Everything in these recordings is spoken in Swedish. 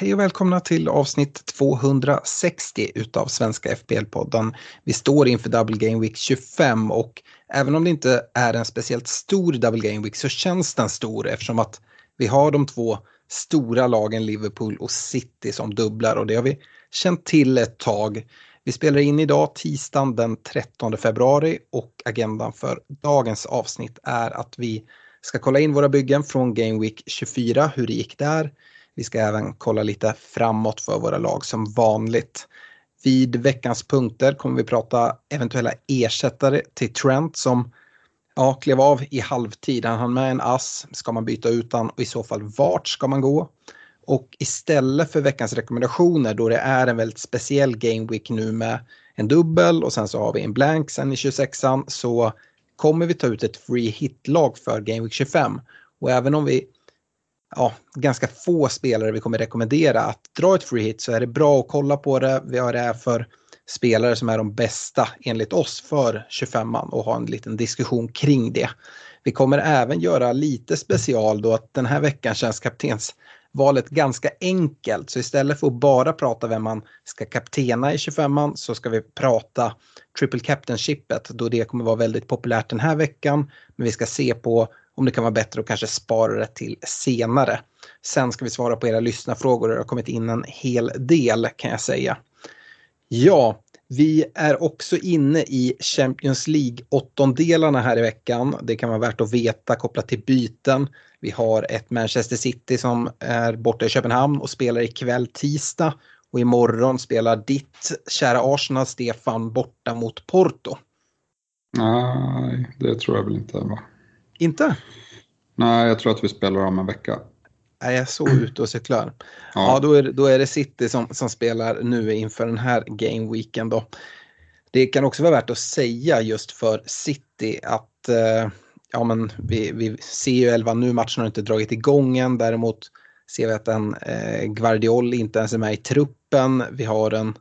Hej och välkomna till avsnitt 260 utav Svenska FPL-podden. Vi står inför Double Game Week 25 och även om det inte är en speciellt stor Double Game Week så känns den stor eftersom att vi har de två stora lagen Liverpool och City som dubblar och det har vi känt till ett tag. Vi spelar in idag tisdagen den 13 februari och agendan för dagens avsnitt är att vi ska kolla in våra byggen från Game Week 24, hur det gick där. Vi ska även kolla lite framåt för våra lag som vanligt. Vid veckans punkter kommer vi prata eventuella ersättare till Trent som ja, klev av i halvtid. Han hann med en ass. Ska man byta ut han och i så fall vart ska man gå? Och istället för veckans rekommendationer då det är en väldigt speciell game week nu med en dubbel och sen så har vi en blank sen i 26an så kommer vi ta ut ett free hit-lag för game week 25. Och även om vi ja, ganska få spelare vi kommer rekommendera att dra ett free hit så är det bra att kolla på det. Vi har det här för spelare som är de bästa enligt oss för 25an och ha en liten diskussion kring det. Vi kommer även göra lite special då att den här veckan känns kaptensvalet ganska enkelt. Så istället för att bara prata vem man ska kaptena i 25an så ska vi prata triple captainshipet då det kommer vara väldigt populärt den här veckan. Men vi ska se på om det kan vara bättre att kanske spara det till senare. Sen ska vi svara på era lyssnarfrågor och det har kommit in en hel del kan jag säga. Ja, vi är också inne i Champions League åttondelarna här i veckan. Det kan vara värt att veta kopplat till byten. Vi har ett Manchester City som är borta i Köpenhamn och spelar ikväll tisdag. Och imorgon spelar ditt kära Arsenal, Stefan, borta mot Porto. Nej, det tror jag väl inte. Va? Inte? Nej, jag tror att vi spelar om en vecka. Är jag så ute och cyklar? Ja, Ja. då, är, då är det City som, som spelar nu inför den här gameweeken då. Det kan också vara värt att säga just för City att eh, ja, men vi, vi ser ju 11 nu, matchen har inte dragit igång än. Däremot ser vi att en eh, Guardiol inte ens är med i truppen. Vi har en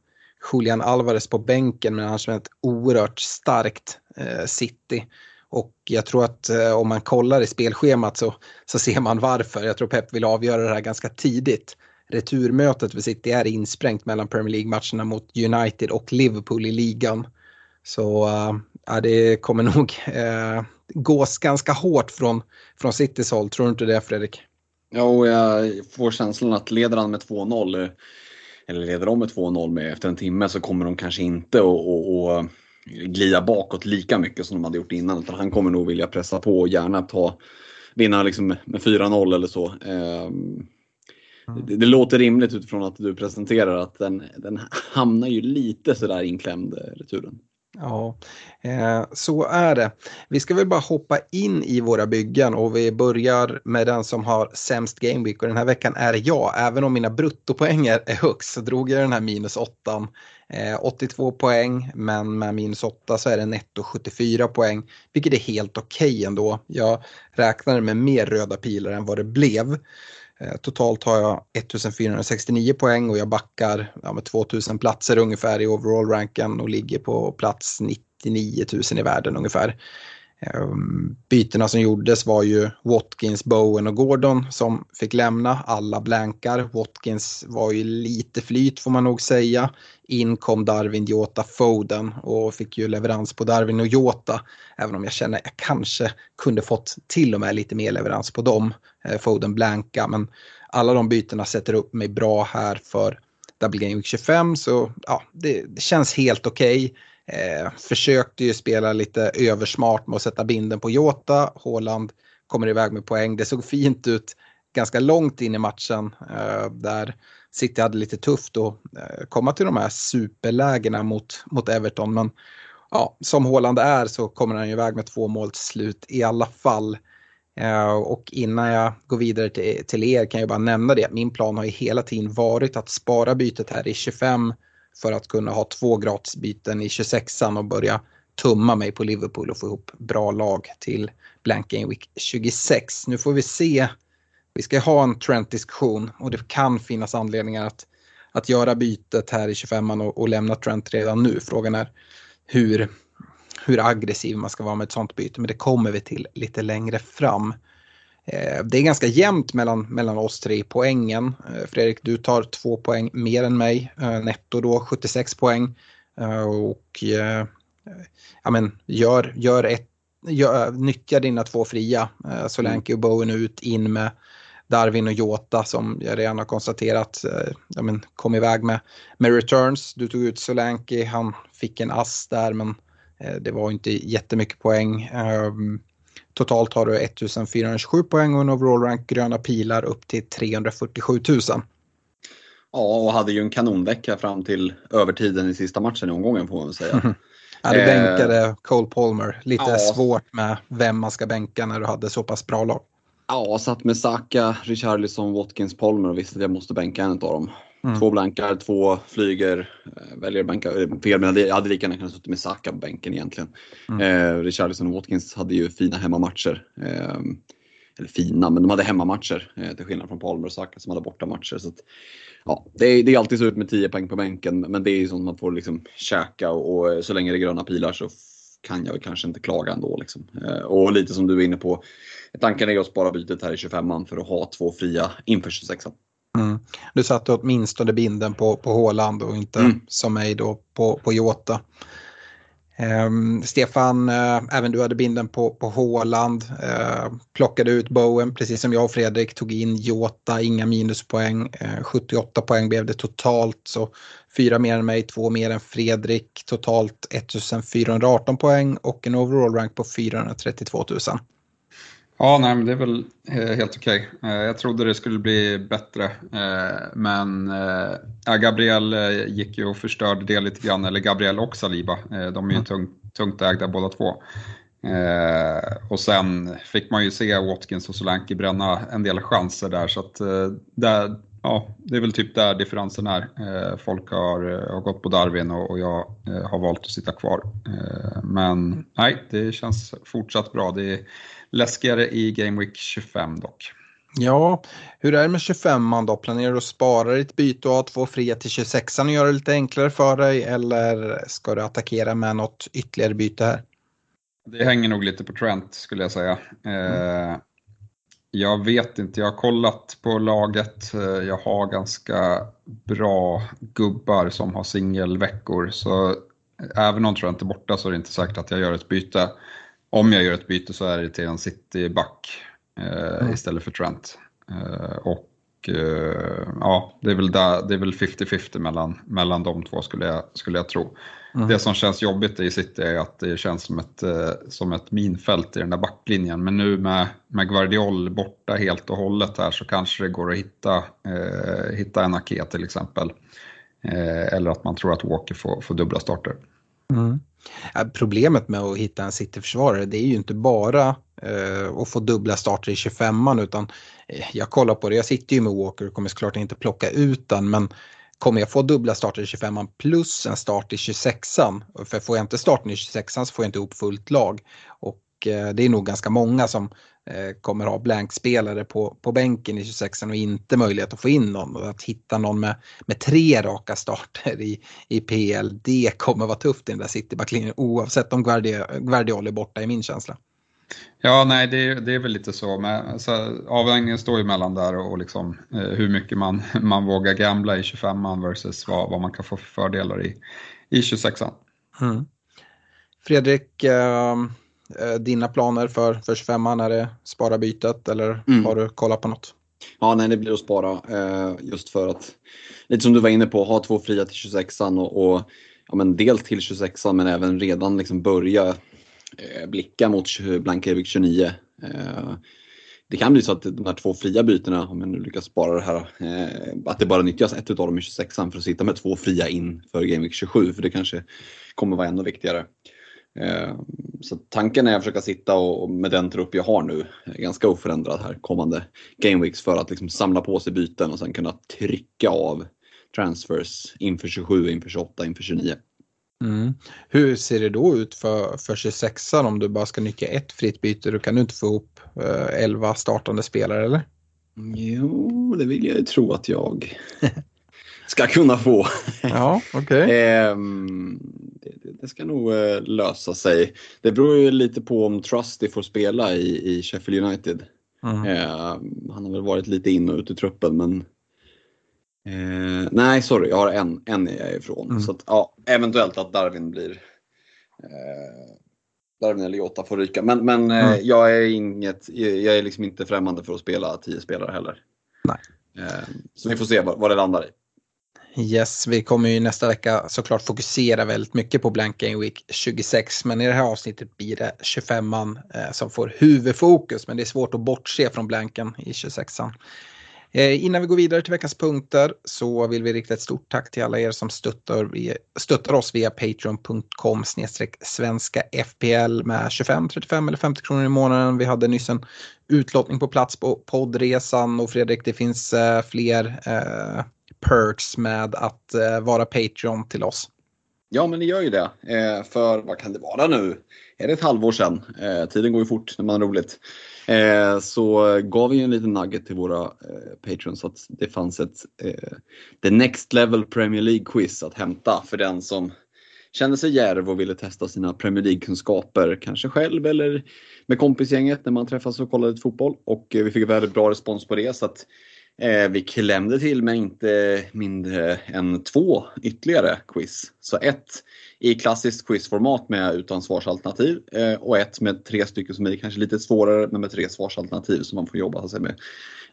Julian Alvarez på bänken men annars med ett oerhört starkt eh, City. Och jag tror att eh, om man kollar i spelschemat så, så ser man varför. Jag tror Pep vill avgöra det här ganska tidigt. Returmötet för City är insprängt mellan Premier League-matcherna mot United och Liverpool i ligan. Så eh, det kommer nog eh, gås ganska hårt från, från Citys håll. Tror du inte det Fredrik? Ja, och jag får känslan att leder han med 2-0 eller leder de med 2-0 efter en timme så kommer de kanske inte att glida bakåt lika mycket som de hade gjort innan. Utan han kommer nog vilja pressa på och gärna ta, vinna liksom med 4-0 eller så. Ehm, Det, det låter rimligt utifrån att du presenterar att den, den hamnar ju lite sådär inklämd eh, returen. Ja, eh, så är det. Vi ska väl bara hoppa in i våra byggen och vi börjar med den som har sämst gameweek och den här veckan är jag. Även om mina bruttopoänger är högst så drog jag den här minus 8. Eh, 82 poäng men med minus 8 så är det netto 74 poäng vilket är helt okej okay ändå. Jag räknade med mer röda pilar än vad det blev. Eh, totalt har jag 1469 poäng och jag backar ja, med 2000 platser ungefär i overall-ranken och ligger på plats 99 000 i världen ungefär. Ehm, bytena som gjordes var ju Watkins, Bowen och Gordon som fick lämna. Alla blankar. Watkins var ju lite flyt får man nog säga. In kom Darwin, Jota, Foden och fick ju leverans på Darwin och Jota. Även om jag känner att jag kanske kunde fått till och med lite mer leverans på dem. Eh, Foden blanka men alla de bytena sätter upp mig bra här för Double Game Week 25 så ja, det, det känns helt okej. Eh, försökte ju spela lite översmart med att sätta binden på Jota. Håland kommer iväg med poäng. Det såg fint ut ganska långt in i matchen eh, där City hade lite tufft att eh, komma till de här superlägena mot, mot Everton. Men ja, som Håland är så kommer han ju iväg med två mål till slut i alla fall. Eh, och innan jag går vidare till, till er kan jag bara nämna det. Min plan har ju hela tiden varit att spara bytet här i 25 för att kunna ha två gratisbyten i 26an och börja tumma mig på Liverpool och få ihop bra lag till Blank Game Week 26. Nu får vi se. Vi ska ha en Trent-diskussion och det kan finnas anledningar att, att göra bytet här i 25an och, och lämna Trent redan nu. Frågan är hur, hur aggressiv man ska vara med ett sånt byte, men det kommer vi till lite längre fram. Eh, det är ganska jämnt mellan, mellan oss tre i poängen. Eh, Fredrik, du tar två poäng mer än mig, eh, netto då 76 poäng. Och ja, men, gör, gör ett, gör, nyttja dina två fria, Solanke och Bowen ut, in med Darwin och Jota som jag redan har konstaterat ja, men, kom iväg med, med returns. Du tog ut Solanke, han fick en ass där men det var inte jättemycket poäng. Ehm, Totalt har du 1427 poäng och en overall rank gröna pilar upp till 347 000. Ja, och hade ju en kanonvecka fram till övertiden i sista matchen i omgången får man väl säga. Ja, du bänkade eh, Cole Palmer. Lite ja. svårt med vem man ska bänka när du hade så pass bra lag. Ja, satt med Saka, Richarlison, Watkins, Palmer och visste att jag måste bänka en av dem. Mm. Två blankar, två flyger. Eh, väljer att banka. Eh, fel, men jag hade lika gärna kunnat suttit med Saka på bänken egentligen. Mm. Eh, Richarlison och Watkins hade ju fina hemmamatcher. Eh, eller fina, men de hade hemmamatcher eh, till skillnad från Palmer och Saka som hade bortamatcher. Så att, ja, det, är, det är alltid så ut med 10 poäng på bänken, men det är ju sånt man får liksom käka och, och så länge det är gröna pilar så kan jag kanske inte klaga ändå. Liksom. Eh, och lite som du är inne på, tanken är att spara bytet här i 25an för att ha två fria inför 26an. Mm. Du satte åtminstone binden på, på Håland och inte mm. som mig då på, på Jota. Um, Stefan, uh, även du hade binden på, på Håland. Uh, plockade ut Bowen, precis som jag och Fredrik, tog in Jota, inga minuspoäng. Uh, 78 poäng blev det totalt, så fyra mer än mig, två mer än Fredrik. Totalt 1418 poäng och en overall rank på 432 000. Ja, nej, men det är väl eh, helt okej. Okay. Eh, jag trodde det skulle bli bättre, eh, men Gabriel gick ju och förstörde det lite grann, eller Gabriel och Saliba. De är ju mm. tungt, tungt ägda båda två. Och sen fick man ju se Watkins och Solanke bränna en del chanser där, så att där, ja, det är väl typ där differensen är. Folk har, har gått på Darwin och jag har valt att sitta kvar. Men nej, det känns fortsatt bra. Det är, läskigare i Game Week 25 dock. Ja, hur är det med 25 man då? Planerar du att spara ditt byte och ha två fria till 26 och göra det lite enklare för dig eller ska du attackera med något ytterligare byte här? Det hänger nog lite på Trent skulle jag säga. Mm. Jag vet inte, jag har kollat på laget. Eh, jag har ganska bra gubbar som har singelveckor. Så även om Trent är borta så är det inte säkert att jag gör ett byte om jag gör ett byte så är det till en City-back eh, mm. istället för Trent. Eh, och eh, ja, det är väl, där, det är väl 50-50 mellan, mellan de två skulle jag, skulle jag tro. Mm. Det som känns jobbigt i City är att det känns som ett, eh, som ett minfält i den där backlinjen. Men nu med, med Guardiol borta helt och hållet här så kanske det går att hitta, eh, hitta en Ake till exempel. Eh, eller att man tror att Walker får, får dubbla starter. Mm. Problemet med att hitta en City-försvarare det är ju inte bara eh, att få dubbla starter i 25an utan eh, jag kollar på det, jag sitter ju med Walker och kommer såklart inte plocka ut den men kommer jag få dubbla starter i 25an plus en start i 26an? För får jag inte starten i 26an så får jag inte ihop fullt lag. Och eh, det är nog ganska många som eh, kommer ha blankspelare på, på bänken i 26 och inte möjlighet att få in någon. Och att hitta någon med, med tre raka starter i, i PL, det kommer vara tufft i den där City-backlinjen oavsett om Guardiola är borta i min känsla. Ja, nej, det, det är väl lite så. Men, alltså, avvägningen står ju mellan där och, och liksom, eh, hur mycket man, man vågar gambla i 25an versus vad, vad man kan få för fördelar i, i 26an. Mm. Fredrik, eh, Eh, dina planer för, för 25an? Är det spara bytet eller mm. har du kollat på något? Ja, nej, det blir att spara eh, just för att, lite som du var inne på, ha två fria till 26an och, och ja, men dels till 26an men även redan liksom börja Eh, blicka mot Blankevik 29. Eh, det kan bli så att de här två fria bytena, om jag nu lyckas spara det här, eh, att det bara nyttjas ett utav dem i 26an för att sitta med två fria in för Gameweek 27 för det kanske kommer vara ännu viktigare. Så tanken är att försöka sitta och med den trupp jag har nu, ganska oförändrad här kommande gameweeks för att liksom samla på sig byten och sen kunna trycka av transfers inför 27, inför 28, inför 29. Mm. Hur ser det då ut för, för 26an om du bara ska nyttja ett fritt byte? Då kan du inte få upp eh, 11 startande spelare eller? Jo, det vill jag ju tro att jag ska kunna få. Ja, okej. Okay. Ehm, det, det, ska nog eh, lösa sig. Det beror ju lite på om Trusty får spela i, i Sheffield United. Mm. Ehm, han har väl varit lite in och ut i truppen men Eh, nej, sorry, jag har en, en är jag ifrån. Mm. Så att, ja, eventuellt att Darwin blir eh, Darwin eller Jota får ryka. Men, men eh, mm. eh, jag är inget, jag är liksom inte främmande för att spela tio spelare heller. Nej. Eh, så vi får se vad, vad det landar i. Yes, vi kommer ju nästa vecka såklart fokusera väldigt mycket på Blank Game Week 26. Men i det här avsnittet blir det 25man eh, som får huvudfokus. Men det är svårt att bortse från blanken i 26an. Eh, innan vi går vidare till veckans punkter så vill vi rikta ett stort tack till alla er som stöttar, stöttar oss via patreon.com svenska FPL med 25, 35 eller 50 kronor i månaden. Vi hade nyss en utlottning på plats på poddresan och Fredrik det finns eh, fler eh, perks med att eh, vara Patreon till oss. Ja men det gör ju det. För vad kan det vara nu? Är det ett halvår sedan? Tiden går ju fort när man har roligt. Eh, så gav vi en liten nugget till våra eh, patrons att det fanns ett eh, The Next Level Premier League-quiz att hämta för den som kände sig järv och ville testa sina Premier League-kunskaper, kanske själv eller med kompisgänget när man träffas och kollar lite fotboll. Och eh, vi fick väldigt bra respons på det så att Eh, vi klämde till med inte mindre än två ytterligare quiz. Så ett i klassiskt quizformat med utan svarsalternativ eh, och ett med tre stycken som är kanske lite svårare men med tre svarsalternativ som man får jobba sig med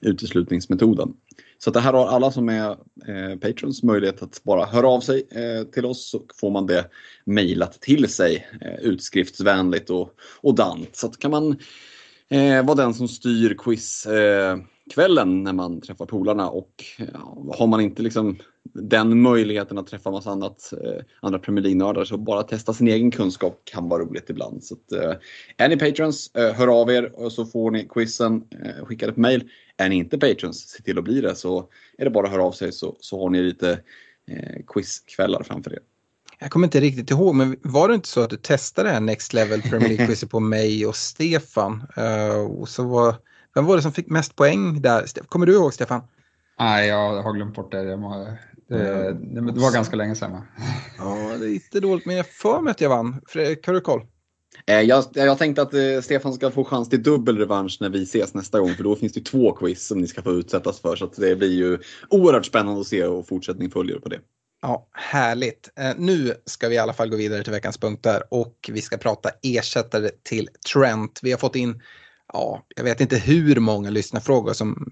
uteslutningsmetoden. Så det här har alla som är eh, patrons möjlighet att bara höra av sig eh, till oss så får man det mejlat till sig eh, utskriftsvänligt och, och dant. Så att kan man eh, vara den som styr quiz eh, kvällen när man träffar polarna och ja, har man inte liksom den möjligheten att träffa massa annat, eh, andra Premier League-nördar så bara testa sin egen kunskap kan vara roligt ibland. Så att, eh, är ni patrons, eh, hör av er och så får ni quizen eh, skickade på mail. Är ni inte patrons, se till att bli det så är det bara att höra av sig så, så har ni lite eh, quizkvällar framför er. Jag kommer inte riktigt ihåg, men var det inte så att du testade det här Next Level Premier League-quizet på mig och Stefan? Uh, och så var vem var det som fick mest poäng där? Kommer du ihåg Stefan? Nej, jag har glömt bort det. det, det, det var ganska länge sedan. Ja, det är lite dåligt, men jag för mig att jag vann. Fredrik, har du koll? Eh, jag, jag tänkte att eh, Stefan ska få chans till dubbel revansch när vi ses nästa gång för då finns det två quiz som ni ska få utsättas för så det blir ju oerhört spännande att se och fortsättning följer på det. Ja, härligt. Eh, nu ska vi i alla fall gå vidare till veckans punkter och vi ska prata ersättare till Trent. Vi har fått in ja, jag vet inte hur många lyssnarfrågor som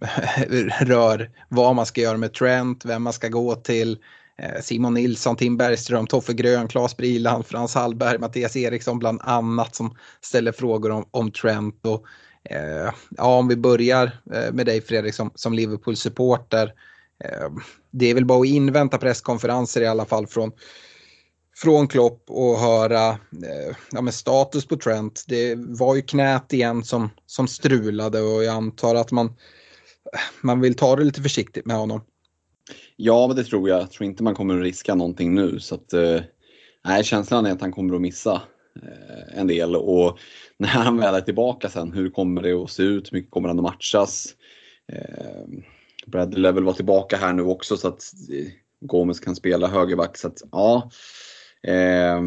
rör vad man ska göra med Trent, vem man ska gå till. Eh, Simon Nilsson, Tim Bergström, Toffe Grön, Claes Briland, Frans Hallberg, Mattias Eriksson bland annat som ställer frågor om, om Trent. Och, eh, ja, om vi börjar eh, med dig Fredrik som, som Liverpool-supporter. Eh, det är väl bara att invänta presskonferenser i alla fall från från Klopp och höra eh, ja, med status på Trent. Det var ju knät igen som, som strulade och jag antar att man, man vill ta det lite försiktigt med honom. Ja, men det tror jag. Jag tror inte man kommer att riska någonting nu. Så att, eh, nej, känslan är att han kommer att missa eh, en del och när han väl är tillbaka sen, hur kommer det att se ut? Hur mycket kommer han att matchas? Eh, Bradley lär väl vara tillbaka här nu också så att eh, Gomes kan spela högerback. Så att, ja, Eh,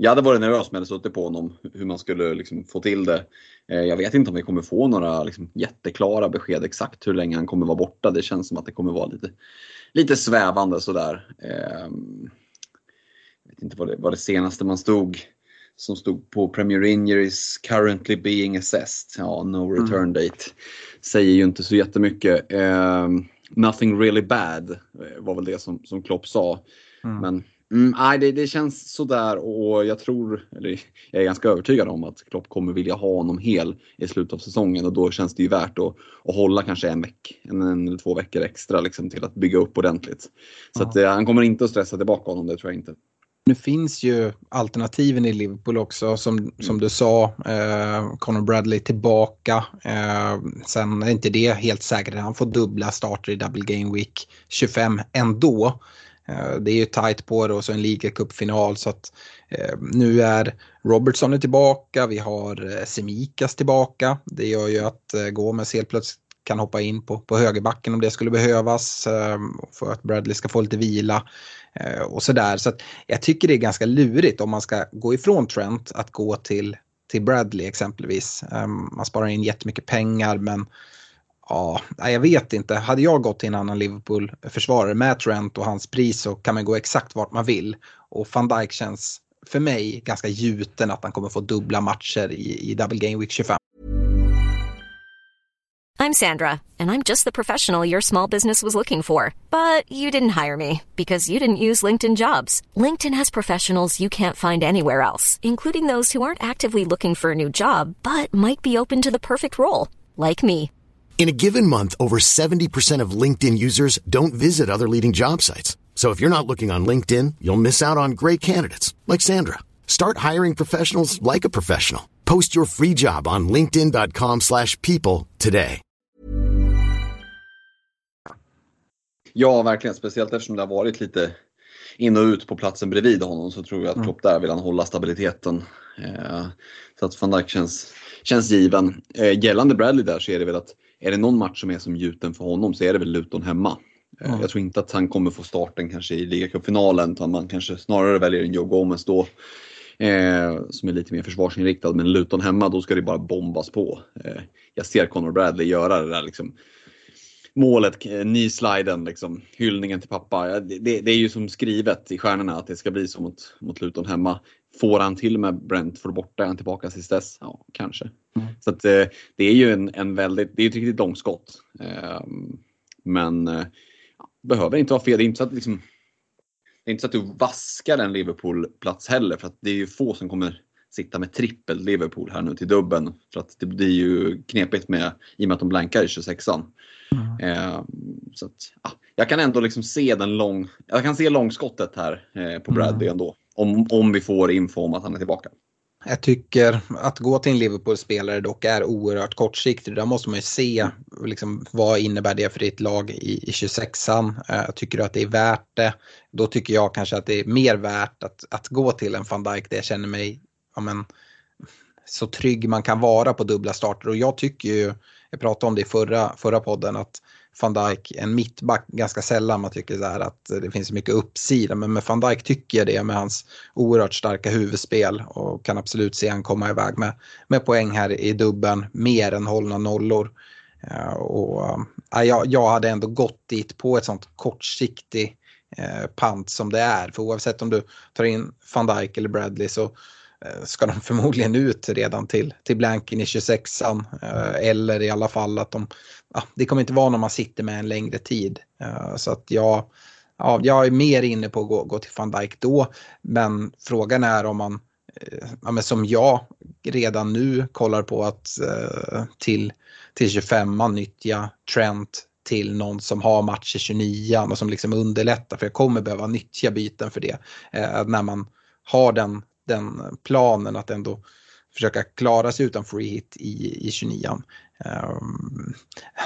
jag hade varit nervös om jag hade suttit på honom, hur man skulle liksom få till det. Eh, jag vet inte om vi kommer få några liksom, jätteklara besked exakt hur länge han kommer vara borta. Det känns som att det kommer vara lite, lite svävande sådär. Eh, jag vet inte vad det, vad det senaste man stod som stod på Premier Injuries currently being assessed. Ja, no mm. return date. Säger ju inte så jättemycket. Eh, nothing really bad eh, var väl det som, som Klopp sa. Mm. Men Mm, nej, det, det känns sådär och jag tror, eller jag är ganska övertygad om att Klopp kommer vilja ha honom hel i slutet av säsongen och då känns det ju värt att, att hålla kanske en veck, en, en eller två veckor extra liksom, till att bygga upp ordentligt. Så att, eh, han kommer inte att stressa tillbaka honom, det tror jag inte. Nu finns ju alternativen i Liverpool också som, mm. som du sa. Eh, Conor Bradley tillbaka. Eh, sen är inte det helt säkert han får dubbla starter i Double Game Week 25 ändå. Eh, det är ju tajt på det och så en ligacupfinal så att eh, nu är Robertson är tillbaka, vi har eh, Semikas tillbaka. Det gör ju att Gomes helt plötsligt kan hoppa in på, på högerbacken om det skulle behövas för att Bradley ska få lite vila och sådär. Så att jag tycker det är ganska lurigt om man ska gå ifrån Trent att gå till, till Bradley exempelvis. Man sparar in jättemycket pengar men Ja, jag vet inte. Hade jag gått till en annan Liverpool-försvarare med Trent och hans pris så kan man gå exakt vart man vill. Och van Dijk känns för mig ganska gjuten att han kommer få dubbla matcher i, i Double Game Week 25. I'm Sandra and I'm just the professional your small business was looking for. But you didn't hire me because you didn't use LinkedIn jobs. LinkedIn has professionals you can't find anywhere else, including those who aren't actively looking for a new job but might be open to the perfect role, like me. In a given month, over 70% of LinkedIn users don't visit other leading job sites. So if you're not looking on LinkedIn, you'll miss out on great candidates like Sandra. Start hiring professionals like a professional. Post your free job on linkedin.com/people today. Ja, verkligen, speciellt eftersom det har varit lite in och ut på platsen bredvid honom så tror jag att Klopp där vill han hålla stabiliteten. Eh, så att van Dijk känns, känns given. Eh, gällande Bradley där så är det väl att är det någon match som är som gjuten för honom så är det väl Luton hemma. Mm. Jag tror inte att han kommer få starten kanske i ligacupfinalen utan man kanske snarare väljer en Joe Gomez då. Eh, som är lite mer försvarsinriktad men Luton hemma då ska det bara bombas på. Eh, jag ser Conor Bradley göra det där liksom målet, eh, nysliden, liksom, hyllningen till pappa. Det, det, det, är ju som skrivet i stjärnorna att det ska bli så mot, mot Luton hemma. Får han till med Brentford borta, är han tillbaka tills dess? Ja, kanske. Mm. Så att, eh, det är ju en, en väldigt, det är ett riktigt långt skott. Eh, men eh, behöver inte vara fel. Det är inte så att, liksom, det är inte så att du vaskar en Liverpool-plats heller för att det är ju få som kommer sitta med trippel Liverpool här nu till dubben. För att det blir ju knepigt med, i och med att de blankar i 26an. Mm. Eh, så att, ja, jag kan ändå liksom se den lång, jag kan se långskottet här eh, på Bradley mm. ändå. Om, om vi får info om att han är tillbaka. Jag tycker att gå till en Liverpool-spelare dock är oerhört kortsiktigt. Där måste man ju se liksom, vad innebär det för ditt lag i, i 26an. Uh, eh, tycker du att det är värt det? Då tycker jag kanske att det är mer värt att, att gå till en van Dijk där jag känner mig ja, men, så trygg man kan vara på dubbla starter. Och jag tycker ju, jag pratade om det i förra, förra podden, att van Dijk, en mittback, ganska sällan man tycker så här att det finns så mycket uppsida. Men med van Dijk tycker jag det med hans oerhört starka huvudspel och kan absolut se han komma iväg med, med poäng här i dubben, mer än hållna nollor. Eh, och, ja, jag, jag hade ändå gått dit på ett sånt kortsiktigt eh, pant som det är. För oavsett om du tar in van Dijk eller Bradley så ska de förmodligen ut redan till, till blanken i 26an. Eller i alla fall att de, ja, det kommer inte vara någon man sitter med en längre tid. Eh, så att jag, ja, jag är mer inne på att gå, gå till van Dijk då. Men frågan är om man, eh, ja, men som jag redan nu kollar på att eh, till, till 25an nyttja Trent till någon som har match i 29 och som liksom underlättar för jag kommer behöva nyttja byten för det. när man har den den planen att ändå försöka klara sig utan free hit i, i 29an. Ehm,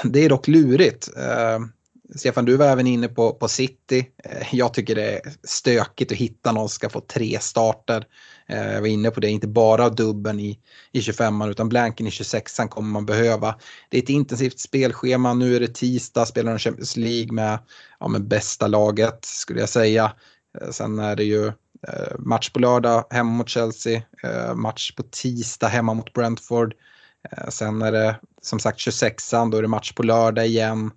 det är dock lurigt. Ehm, Stefan, du var även inne på, på City. Eh, jag tycker det är stökigt att hitta någon som ska få tre starter. Eh, jag var inne på det, inte bara dubben i, i 25 utan blanken i 26an kommer man behöva. Det är ett intensivt spelschema, nu är det tisdag, spelar de Champions League med, ja, med bästa laget skulle jag säga. Eh, sen är det ju match på lördag hemma mot Chelsea, match på tisdag hemma mot Brentford. Sen är det som sagt 26an, då är det match på lördag igen.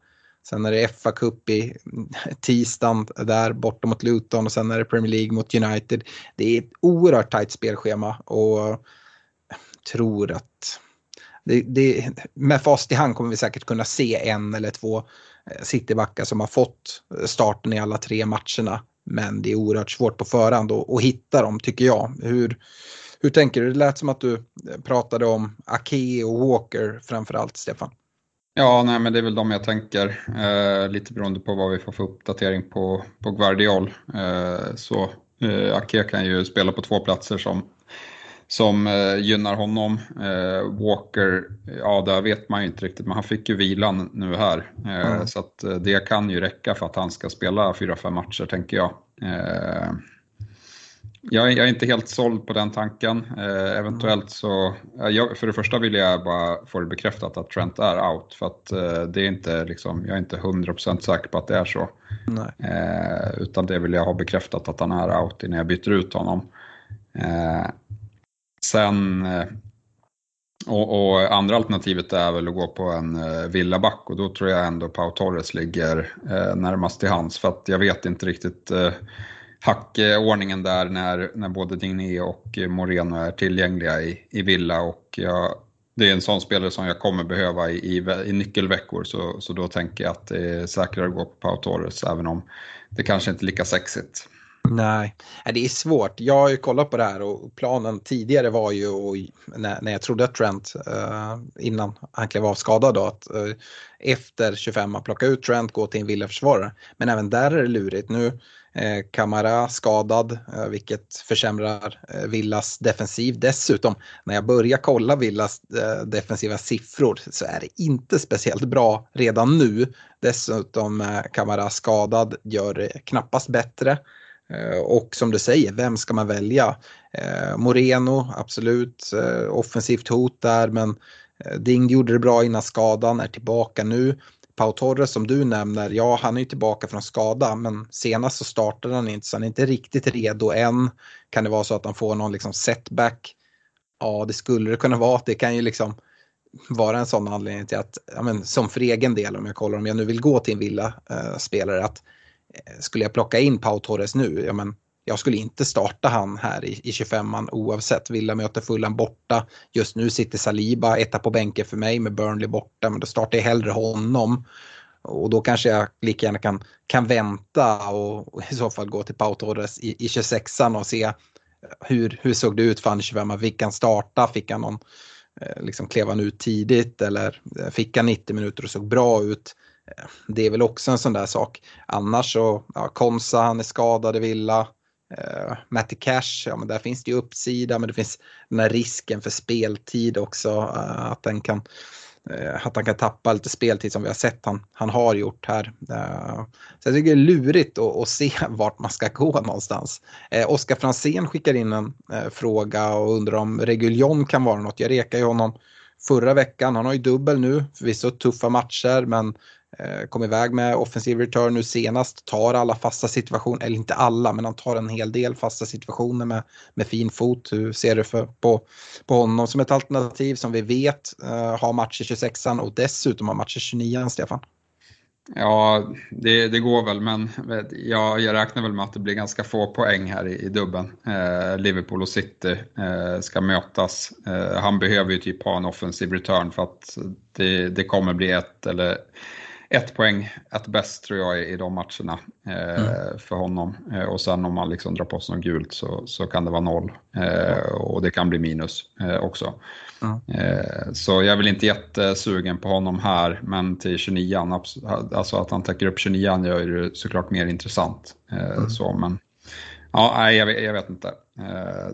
Sen är det fa Cup i tisdagen där borta mot Luton och sen är det Premier League mot United. Det är ett oerhört tajt spelschema och jag tror att det, det, med fast i hand kommer vi säkert kunna se en eller två eh, Citybackar som har fått starten i alla tre matcherna men det är oerhört svårt på förhand att, att hitta dem tycker jag. Hur, hur tänker du? Det lät som att du pratade om Ake och Walker framförallt, Stefan. Ja, nej, men det är väl de jag tänker. Eh, lite beroende på vad vi får för uppdatering på, på Guardiol. Eh, så eh, Ake kan ju spela på två platser som som eh, gynnar honom. Eh, Walker, ja där vet man ju inte riktigt, men han fick ju vilan nu här. Eh, mm. Så att, eh, det kan ju räcka för att han ska spela 4-5 matcher tänker jag. Eh, jag, jag, är inte helt såld på den tanken. Eh, eventuellt så, jag, för det första vill jag bara få det bekräftat att Trent är out. För att det är inte liksom, jag är inte 100% säker på att det är så. utan det vill jag ha bekräftat att han är out innan jag byter ut honom. Sen eh, och, och, andra alternativet är väl att gå på en eh, villaback och då tror jag ändå Pau Torres ligger eh, närmast till hands för att jag vet inte riktigt eh, hackordningen där när, när både Digné och Moreno är tillgängliga i, i villa och jag, det är en sån spelare som jag kommer behöva i, i, i nyckelveckor så, så då tänker jag att det är säkrare att gå på Pau Torres även om det kanske inte är lika sexigt. Nej, det är svårt. Jag har ju kollat på det här och planen tidigare var ju när, jag trodde att Trent eh, innan han klev av skadad då att eh, efter 25 plocka ut Trent, gå till en villaförsvarare. Men även där är det lurigt. Nu Eh, Kamara skadad, eh, vilket försämrar eh, Villas defensiv. Dessutom, när jag börjar kolla Villas defensiva siffror så är det inte speciellt bra redan nu. Dessutom Kamara skadad gör det knappast bättre. Och som du säger, vem ska man välja? Moreno, absolut, offensivt hot där, men Ding gjorde det bra innan skadan, är tillbaka nu. Pau Torres som du nämner, ja han är ju tillbaka från skada men senast så startade han inte så han är inte riktigt redo än. Kan det vara så att han får någon liksom setback? Ja det skulle det kunna vara. Det kan ju liksom vara en sån anledning till att, ja, men, som för egen del om jag kollar om jag nu vill gå till en villa eh, spelare att Eh, skulle jag plocka in Pau Torres nu, ja, men jag skulle inte starta han här i, i 25an oavsett. Villa möter Fulham borta. Just nu sitter Saliba etta på bänken för mig med Burnley borta, men då startar jag hellre honom. Och då kanske jag lika gärna kan, kan vänta och, och i så fall gå till Pau Torres i, i 26an och se hur, hur såg det ut för han i 25 Fick han starta? Fick han någon, eh, liksom klev han ut tidigt eller eh, fick han 90 minuter och såg bra ut? Eh, det är väl också en sån där sak. Annars så, ja, Konsa han är skadad i Villa. Uh, Matty Cash, ja men där finns det ju uppsida men det finns den här risken för speltid också. Uh, att, den kan, uh, att han kan tappa lite speltid som vi har sett han, han har gjort här. Uh, så jag tycker det är lurigt att, att se vart man ska gå någonstans. Uh, Oskar Fransén skickar in en fråga och undrar om Reguljon kan vara något. Jag rekade ju honom förra veckan. Han har ju dubbel nu, förvisso tuffa matcher men Eh, kom iväg med offensiv return nu senast, tar alla fasta situationer, eller inte alla, men han tar en hel del fasta situationer med, med fin fot. Hur ser du för, på, på honom som ett alternativ som vi vet uh, har matcher 26an och dessutom har matcher 29an, Stefan? Ja, det, det, går väl, men jag, jag räknar väl med att det blir ganska få poäng här i, i dubben. Eh, Liverpool och City eh, ska mötas. Eh, han behöver ju typ ha en offensiv return för att det, det kommer bli ett eller ett poäng, ett bäst tror jag i de matcherna eh, mm. för honom. Eh, och sen om man liksom drar på sig något gult så, så kan det vara noll. Eh, och det kan bli minus eh, också. Mm. så jag är väl inte jättesugen på honom här, men till 29 alltså att han täcker upp 29 gör det såklart mer intressant. Mm. Så, men ja, nej, jag, jag vet inte.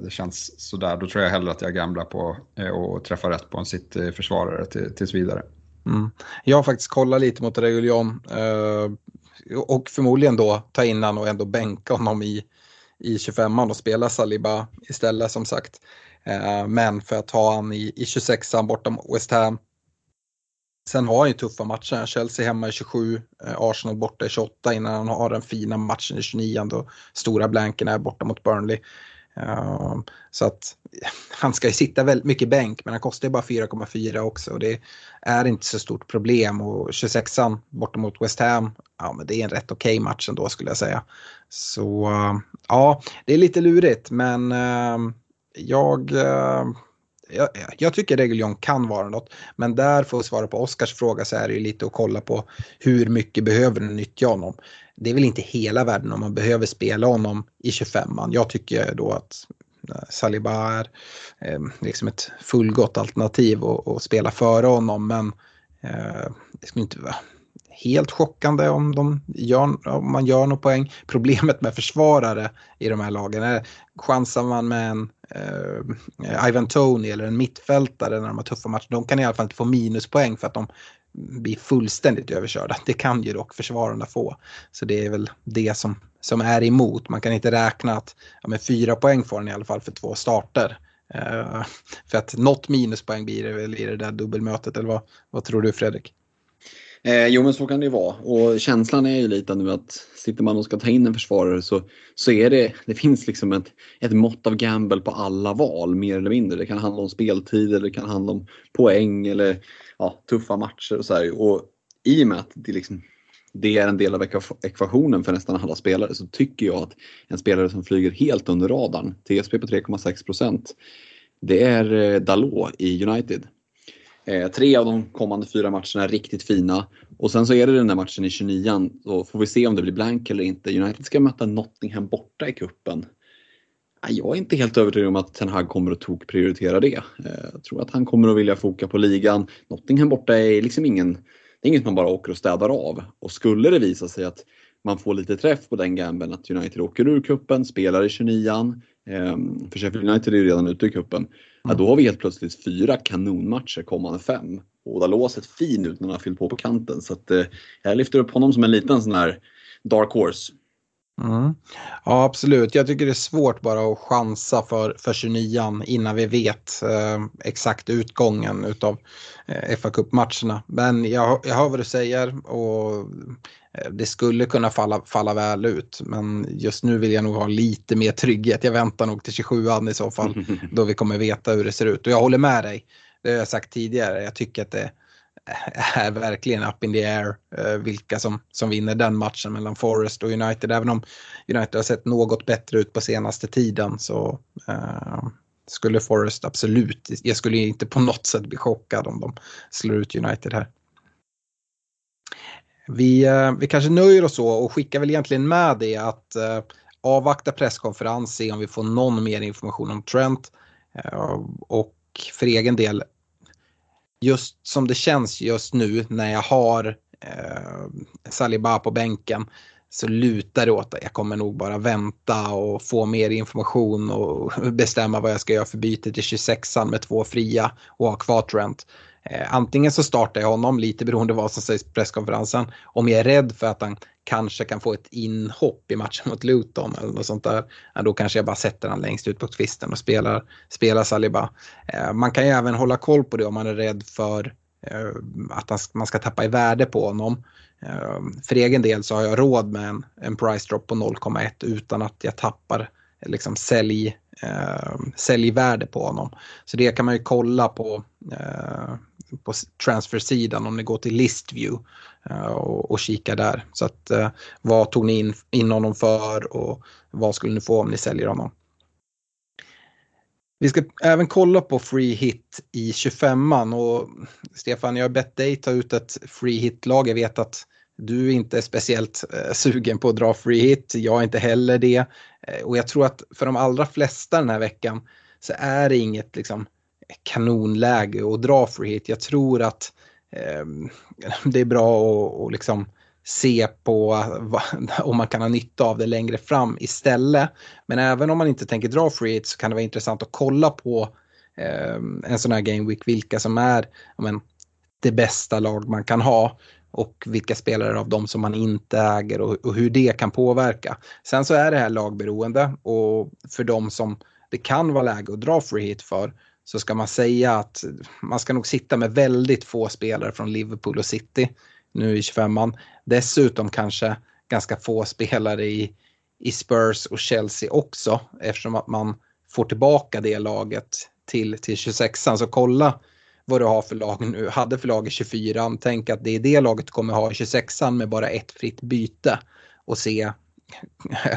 det känns sådär. Då tror jag hellre att jag gamblar på att träffa rätt på en City-försvarare till, tills vidare. Mm. Jag har faktiskt kollat lite mot Reguljon eh, och förmodligen då ta in han och ändå bänka honom i, i 25an och spela Saliba istället som sagt. Eh, men för att ha han i, i 26an borta mot West Ham. Sen har han ju tuffa matcher. Chelsea hemma i 27, eh, Arsenal borta i 28 innan han har den fina matchen i 29 då stora blanken är borta mot Burnley. Ehm, så att han ska ju sitta väldigt mycket bänk men han kostar ju bara 4,4 också och det är inte så stort problem och 26an borta mot West Ham, ja men det är en rätt okej okay match ändå skulle jag säga. Så ehm, ja, det är lite lurigt men ehm, jag jag, jag tycker Reguljon kan vara något. Men där för att svara på Oskars fråga så är det ju lite att kolla på hur mycket behöver du nyttja honom. Det är väl inte hela världen om man behöver spela honom i 25an. Jag tycker då att eh, Saliba är eh, liksom ett fullgott alternativ att spela före honom. Men eh, det skulle inte vara helt chockande om, de gör, om man gör någon poäng. Problemet med försvarare i de här lagen är chansar man med en eh, Ivan Tony eller en mittfältare när de har tuffa matcher. De kan i alla fall inte få minuspoäng för att de bli fullständigt överkörda. Det kan ju dock försvararna få. Så det är väl det som, som är emot. Man kan inte räkna att ja, men fyra poäng får han i alla fall för två starter. Uh, för att något minuspoäng blir det väl i det där dubbelmötet eller vad, vad tror du Fredrik? Eh, jo men så kan det ju vara och känslan är ju lite nu att sitter man och ska ta in en försvarare så, så är det, det finns liksom ett, ett mått av gamble på alla val mer eller mindre. Det kan handla om speltid eller det kan handla om poäng eller ja, tuffa matcher och så här. Och i och med att det, liksom, det är en del av ekvationen för nästan alla spelare så tycker jag att en spelare som flyger helt under radarn, TSP på 3,6 procent, det är eh, Dalot i United. Eh, tre av de kommande fyra matcherna är riktigt fina. Och sen så är det den där matchen i 29 så får vi se om det blir blank eller inte. United ska möta Nottingham borta i kuppen. Jag är inte helt övertygad om att Ten Hag kommer att tokprioritera det. Eh, jag tror att han kommer att vilja foka på ligan. Nottingham borta är liksom ingen, det är inget man bara åker och städar av. Och skulle det visa sig att man får lite träff på den gamblen att United åker ur kuppen, spelar i 29an. Ehm, för Sheffield United är ju redan ute i kuppen. Ja, då har vi helt plötsligt fyra kanonmatcher kommande fem. Och Dalot har sett fin ut när han har fyllt på på kanten. Så att, eh, jag lyfter upp honom som en liten sån här dark horse. Mm. Ja, absolut. Jag tycker det är svårt bara att chansa för, för 29 innan vi vet eh, exakt utgången utav eh, fa Cup-matcherna. Men jag, jag hör vad du säger och eh, det skulle kunna falla, falla väl ut. Men just nu vill jag nog ha lite mer trygghet. Jag väntar nog till 27an i så fall då vi kommer veta hur det ser ut. Och jag håller med dig. Det har jag sagt tidigare. Jag tycker att det är verkligen up in the air eh, vilka som, som vinner den matchen mellan Forest och United. Även om United har sett något bättre ut på senaste tiden så eh, skulle Forest absolut, jag skulle inte på något sätt bli chockad om de slår ut United här. Vi, eh, vi kanske nöjer oss så och skickar väl egentligen med det att eh, avvakta presskonferens, se om vi får någon mer information om Trent. Eh, och för egen del just som det känns just nu när jag har eh, Saliba på bänken så lutar det åt att jag kommer nog bara vänta och få mer information och bestämma vad jag ska göra för byte till 26an med två fria och ha kvar Trent. Eh, antingen så startar jag honom, lite beroende på vad som sägs på presskonferensen, om jag är rädd för att han kanske kan få ett inhopp i matchen mot Luton eller något sånt där. Ja, då kanske jag bara sätter han längst ut på kvisten och spelar, spelar Saliba. Eh, man kan ju även hålla koll på det om man är rädd för eh, att man ska tappa i värde på honom. Eh, för egen del så har jag råd med en, en price drop på 0,1 utan att jag tappar liksom sälj, eh, säljvärde på honom. Så det kan man ju kolla på, eh, på transfersidan om ni går till listview eh, och, och kikar där. Så att eh, vad tog ni in, in honom för och vad skulle ni få om ni säljer honom? Vi ska även kolla på free hit i 25an och Stefan, jag har bett dig ta ut ett free hit-lag. Jag vet att du inte är speciellt eh, sugen på att dra free hit, jag är inte heller det. Och jag tror att för de allra flesta den här veckan så är det inget liksom, kanonläge att dra free hit. Jag tror att eh, det är bra att och liksom se på vad, om man kan ha nytta av det längre fram istället. Men även om man inte tänker dra free hit så kan det vara intressant att kolla på eh, en sån här game week vilka som är men, det bästa lag man kan ha och vilka spelare av dem som man inte äger och, och, hur det kan påverka. Sen så är det här lagberoende och för dem som det kan vara läge att dra free hit för så ska man säga att man ska nog sitta med väldigt få spelare från Liverpool och City nu i 25an. Dessutom kanske ganska få spelare i, i Spurs och Chelsea också eftersom att man får tillbaka det laget till, till 26an. Så kolla vad du har för lag nu, hade för lag i 24an, Tänk att det är det laget du kommer ha i 26an med bara ett fritt byte och se,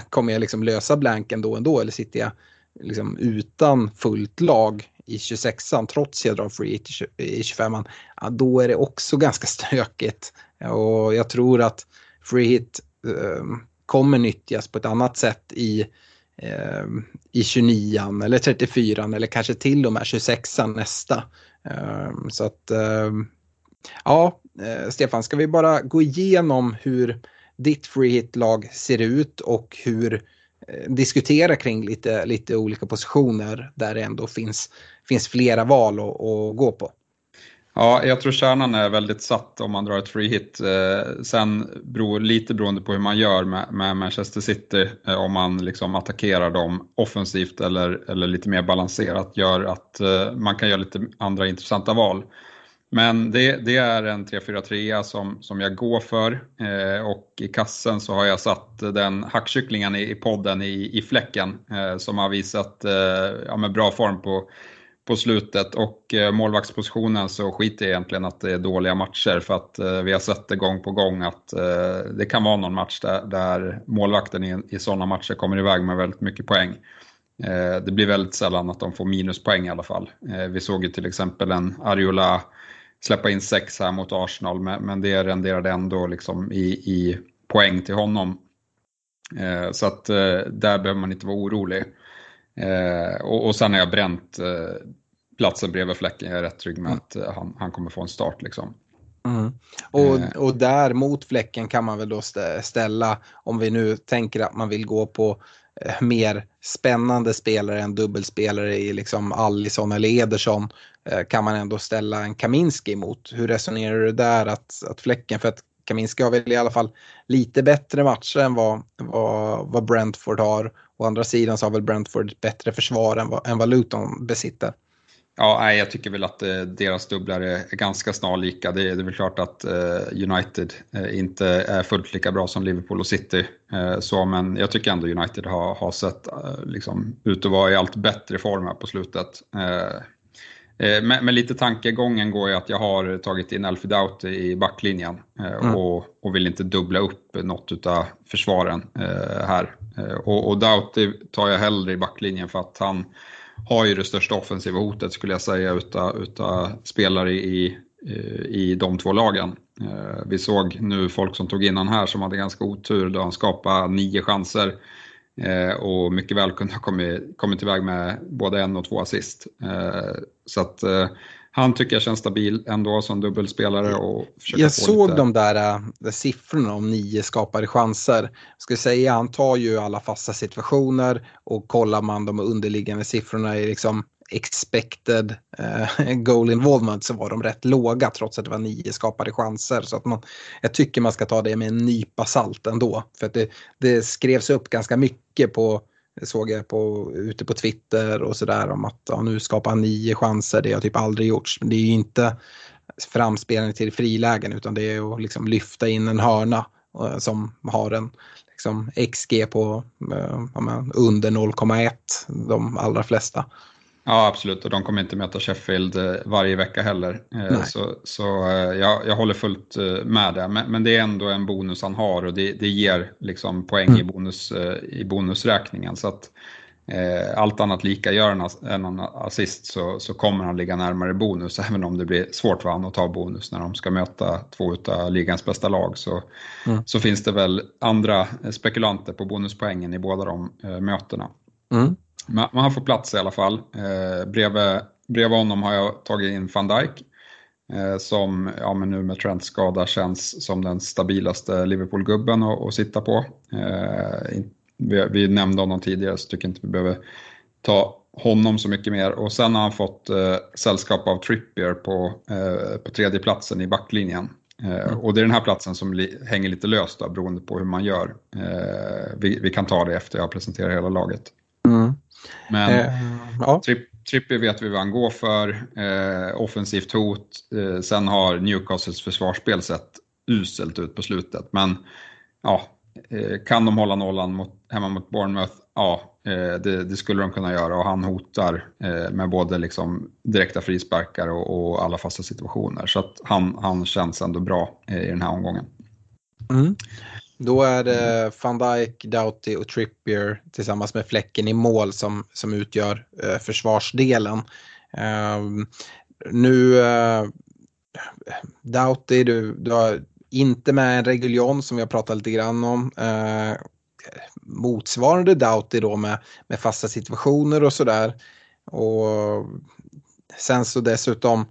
kommer jag liksom lösa blanken då ändå eller sitter jag liksom utan fullt lag i 26an trots jag drar free i 25an, ja, då är det också ganska stökigt. Och jag tror att free hit eh, kommer nyttjas på ett annat sätt i eh, i 29an eller 34an eller kanske till och med 26an nästa. Eh, så att, ehm, ja, eh, Stefan, ska vi bara gå igenom hur ditt free hit-lag ser ut och hur eh, Eh, diskutera kring lite, lite olika positioner där det ändå finns, finns flera val att, att gå på. Ja, jag tror kärnan är väldigt satt om man drar ett free hit. Eh, sen beror lite beroende på hur man gör med, med Manchester City, eh, om man liksom attackerar dem offensivt eller, eller lite mer balanserat, gör att eh, man kan göra lite andra intressanta val. Men det, det är en 3-4-3 som, som jag går för eh, och i kassen så har jag satt den hackkycklingen i, i podden i, i fläcken eh, som har visat eh, ja, med bra form på på slutet och eh, målvaktspositionen så skiter jag egentligen att det är dåliga matcher för att eh, vi har sett det gång på gång att eh, det kan vara någon match där, där målvakten i, i sådana matcher kommer iväg med väldigt mycket poäng. Eh, det blir väldigt sällan att de får minuspoäng i alla fall. Eh, vi såg ju till exempel en Ariola släppa in sex här mot Arsenal men det renderade ändå liksom i, i poäng till honom. Så att där behöver man inte vara orolig. Eh, och, och sen har jag bränt eh, platsen bredvid fläcken. Jag är rätt trygg med att eh, han, han kommer få en start. Liksom. Mm. Och, eh. och där mot fläcken kan man väl då ställa, om vi nu tänker att man vill gå på eh, mer spännande spelare än dubbelspelare i liksom Allison eller Ederson eh, Eh, kan man ändå ställa en Kaminski emot. Hur resonerar du där att, att fläcken, för att Kaminski har väl i alla fall lite bättre matcher än vad, vad, vad Brentford har. Å andra sidan så har väl Brentford ett bättre försvar än vad, än vad Luton besitter. Ja, nej, jag tycker väl att eh, deras dubblar är ganska snarlika. Det, är, det är väl klart att eh, United eh, inte är fullt lika bra som Liverpool och City. Eh, så, men jag tycker ändå United har, har sett eh, liksom, ut att vara i allt bättre form här på slutet. Eh, Eh, Eh, men, men, lite tankegången går ju att jag har tagit in Alfie Doughty i backlinjen eh, mm. och, och, vill inte dubbla upp något av försvaren eh, här. Och, och Doughty tar jag hellre i backlinjen för att han har ju det största offensiva hotet skulle jag säga utav, utav spelare i, i de två lagen. Vi såg nu folk som tog in han här som hade ganska otur då han skapade nio chanser Eh, och mycket väl kunde ha kommit, kommit iväg med både en och två assist. Eh, så att eh, han tycker jag känns stabil ändå som dubbelspelare. Och jag såg lite... de där, där siffrorna om nio skapade chanser. Jag skulle säga han tar ju alla fasta situationer och kollar man de underliggande siffrorna i liksom expected eh, goal involvement så var de rätt låga trots att det var nio skapade chanser. Så att man, jag tycker man ska ta det med en nypa salt ändå. För att det, det skrevs upp ganska mycket på såg jag på, ute på Twitter och sådär om att ja, nu skapar han nio chanser, det har typ aldrig gjorts. Men det är ju inte framspelning till frilägen utan det är att liksom lyfta in en hörna eh, som har en liksom, XG på eh, under 0,1 de allra flesta. Ja, absolut. Och de kommer inte möta Sheffield eh, varje vecka heller. Eh, Nej. Så, så eh, jag, jag håller fullt med det. Men, men, det är ändå en bonus han har och det, det ger liksom poäng mm. i, bonus, i bonusräkningen. Så att, eh, allt annat lika, gör en, en assist så, så kommer han ligga närmare bonus. Även om det blir svårt för honom att ta bonus när de ska möta två av ligans bästa lag. Så, mm. så finns det väl andra spekulanter på bonuspoängen i båda de eh, mötena. Mm. Men han får plats i alla fall. Eh, bredvid, bredvid honom har jag tagit in van Dijk. Eh, som ja, men nu med Trents skada känns som den stabilaste Liverpool-gubben att, att sitta på. Eh, vi, vi, nämnde honom tidigare så tycker inte vi behöver ta honom så mycket mer. Och sen har han fått eh, sällskap av Trippier på, eh, på tredje platsen i backlinjen. Eh, mm. Och det är den här platsen som li hänger lite löst då, beroende på hur man gör. Eh, vi, vi, kan ta det efter jag presenterar hela laget. Men eh, ja. Trippier vet vi vad han går för, eh, offensivt hot. Eh, sen har Newcastles försvarsspel sett uselt ut på slutet. Men ja, eh, kan de hålla nollan mot, hemma mot Bournemouth? Ja, eh, det, det, skulle de kunna göra och han hotar eh, med både liksom direkta frisparkar och, och, alla fasta situationer. Så att han, han känns ändå bra i den här omgången. Mm. Då är det van Dijk, Doughty och Trippier tillsammans med Fläcken i mål som, som utgör eh, försvarsdelen. Eh, nu, eh, Doughty, du, du har inte med en Reguljon som vi har pratat lite grann om. Eh, motsvarande Doughty då med, med fasta situationer och sådär. Och sen så dessutom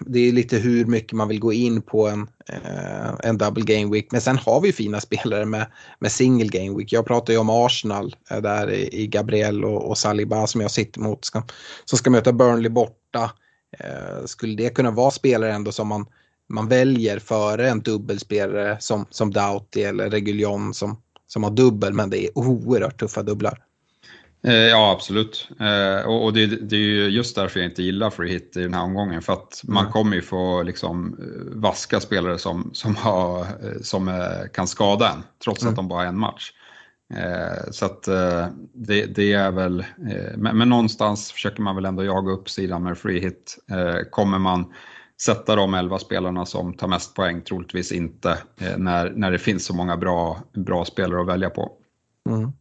det är lite hur mycket man vill gå in på en, eh, en double game week. Men sen har vi fina spelare med, med single game week. Jag pratar ju om Arsenal eh, där i, i Gabriel och, och Saliba som jag sitter mot. Ska, som ska möta Burnley borta. Eh, skulle det kunna vara spelare ändå som man, man väljer före en dubbelspelare som, som Doughty eller Reguljon som, som har dubbel men det är oerhört tuffa dubblar. Eh, ja, absolut. Eh, och det, det, är ju just därför jag inte gillar free hit i den här omgången. För att man mm. kommer ju få liksom, eh, vaska spelare som, som, har, som kan skada en, trots mm. att de bara har en match. Så att det, det är väl, men, men, någonstans försöker man väl ändå jaga upp sidan med free hit. Kommer man sätta de elva spelarna som tar mest poäng? Troligtvis inte, när, när det finns så många bra, bra spelare att välja på. Mm.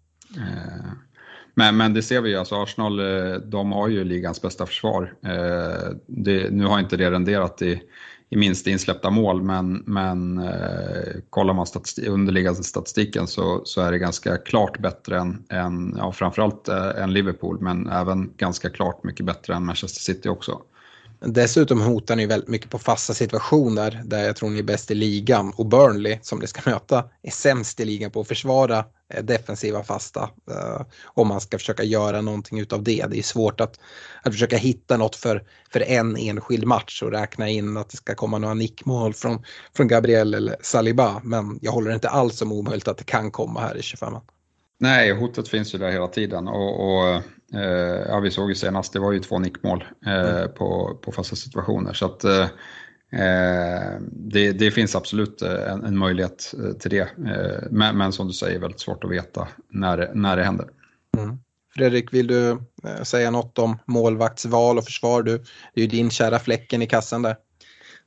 Men, men det ser vi ju, alltså Arsenal eh, de har ju ligans bästa försvar. Eh, det, nu har inte det renderat i, i minst insläppta mål, men, men eh, kollar man statistik, underliggande statistiken så, så är det ganska klart bättre än, än ja, framförallt eh, än Liverpool, men även ganska klart mycket bättre än Manchester City också. Dessutom hotar ni väldigt mycket på fasta situationer där jag tror ni är bäst i ligan och Burnley som ni ska möta är sämst i ligan på att försvara defensiva fasta. Uh, om man ska försöka göra någonting utav det. Det är svårt att, att försöka hitta något för, för en enskild match och räkna in att det ska komma några nickmål från, från Gabriel eller Saliba. Men jag håller inte alls som omöjligt att det kan komma här i 25 Nej, hotet finns ju där hela tiden. och, och Eh, ja, vi såg ju senast, det var ju två nickmål eh, mm. på, på fasta situationer. Så att, eh, det, det, finns absolut en, en möjlighet till det. Men, men, som du säger, väldigt svårt att veta när, när det händer. Mm. Fredrik, vill du säga något om målvaktsval och försvar? Du, det är ju din kära fläcken i kassan där.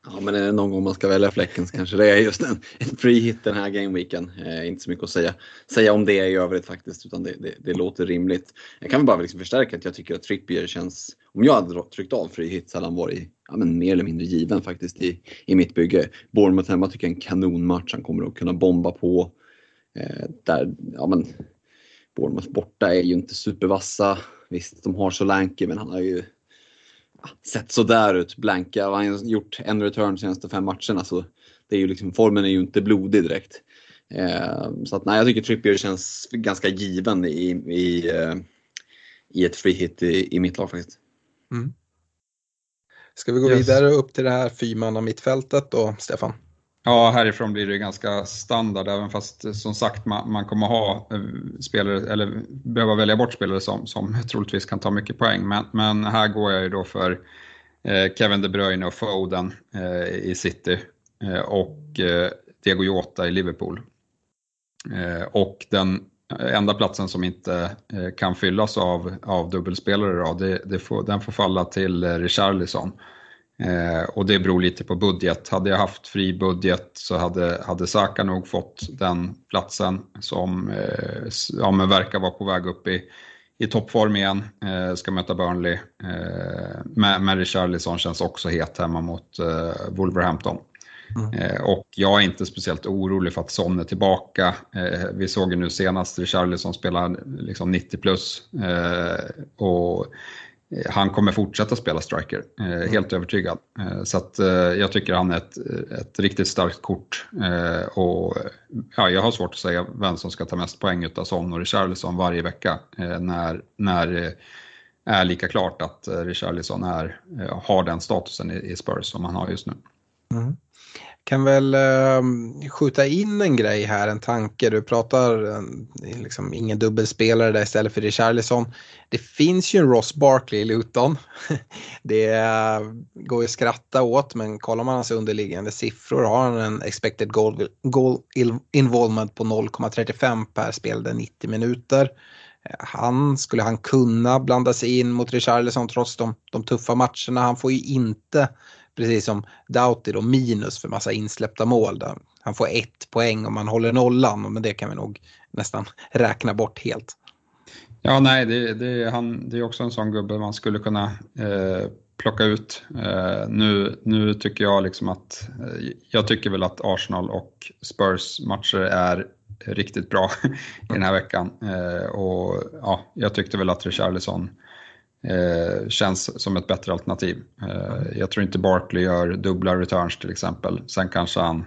Ja, men är det någon gång man ska välja fläcken så kanske det är just en, en free hit den här gameweeken. Eh, inte så mycket att säga, säga om det i övrigt faktiskt, utan det, det, det låter rimligt. Jag kan väl bara liksom förstärka att jag tycker att Trippier känns, om jag hade tryckt av free hit så hade han varit ja, men mer eller mindre given faktiskt i, i mitt bygge. Bournemouth hemma tycker jag är en kanonmatch, han kommer att kunna bomba på. Eh, där, ja men, Bournemouth borta är ju inte supervassa. Visst, de har Solanke, men han har ju sett sådär ut, blanka. Han har gjort en return de senaste fem matcherna så det är ju liksom, formen är ju inte blodig direkt. Eh, så att nej, jag tycker Trippier känns ganska given i, i, eh, i ett free hit i, i mitt lag faktiskt. Mm. Ska vi gå yes. vidare upp till det här fyrmanna mittfältet då, Stefan? Ja, härifrån blir det ganska standard, även fast som sagt man, man kommer ha eh, spelare, eller behöva välja bort spelare som, som troligtvis kan ta mycket poäng. Men, men här går jag ju då för eh, Kevin De Bruyne och Foden eh, i City eh, och eh, Diego Jota i Liverpool. Eh, och den enda platsen som inte eh, kan fyllas av, av dubbelspelare då, det, det får, den får falla till eh, Richarlison. Eh, och det beror lite på budget. Hade jag haft fri budget så hade, hade Saka nog fått den platsen som eh, ja, men verkar vara på väg upp i, i toppform igen. Eh, ska möta Burnley. Eh, men, Richarlison känns också het hemma mot eh, Wolverhampton. Mm. Eh, och jag är inte speciellt orolig för att Son är tillbaka. Eh, vi såg ju nu senast Richarlison spela liksom 90 plus. Eh, och han kommer fortsätta spela striker, mm. helt övertygad. Så jag tycker han är ett, ett riktigt starkt kort. Och ja, jag har svårt att säga vem som ska ta mest poäng av Son och Richarlison varje vecka när, när det är lika klart att Richarlison är, har den statusen i Spurs som han har just nu. Mm kan väl eh, skjuta in en grej här, en tanke. Du pratar ehm, liksom ingen dubbelspelare där istället för Richarlison. Det finns ju en Ross Barkley i Luton. Det eh, går ju att skratta åt men kollar man hans underliggande siffror har han en expected goal, goal involvement på 0,35 per spelade 90 minuter. Eh, han, skulle han kunna blanda sig in mot Richarlison trots de, de tuffa matcherna? Han får ju inte precis som Doughty då minus för massa insläppta mål. Där han får ett poäng om man håller nollan, men det kan vi nog nästan räkna bort helt. Ja, nej, det, det, han, det är också en sån gubbe man skulle kunna eh, plocka ut. Eh, nu, nu tycker jag liksom att, eh, jag tycker väl att Arsenal och Spurs matcher är riktigt bra i den här veckan. Eh, och ja, jag tyckte väl att Richarlison eh, känns som ett bättre alternativ. Eh, jag tror inte Barkley gör dubbla returns till exempel. Sen kanske han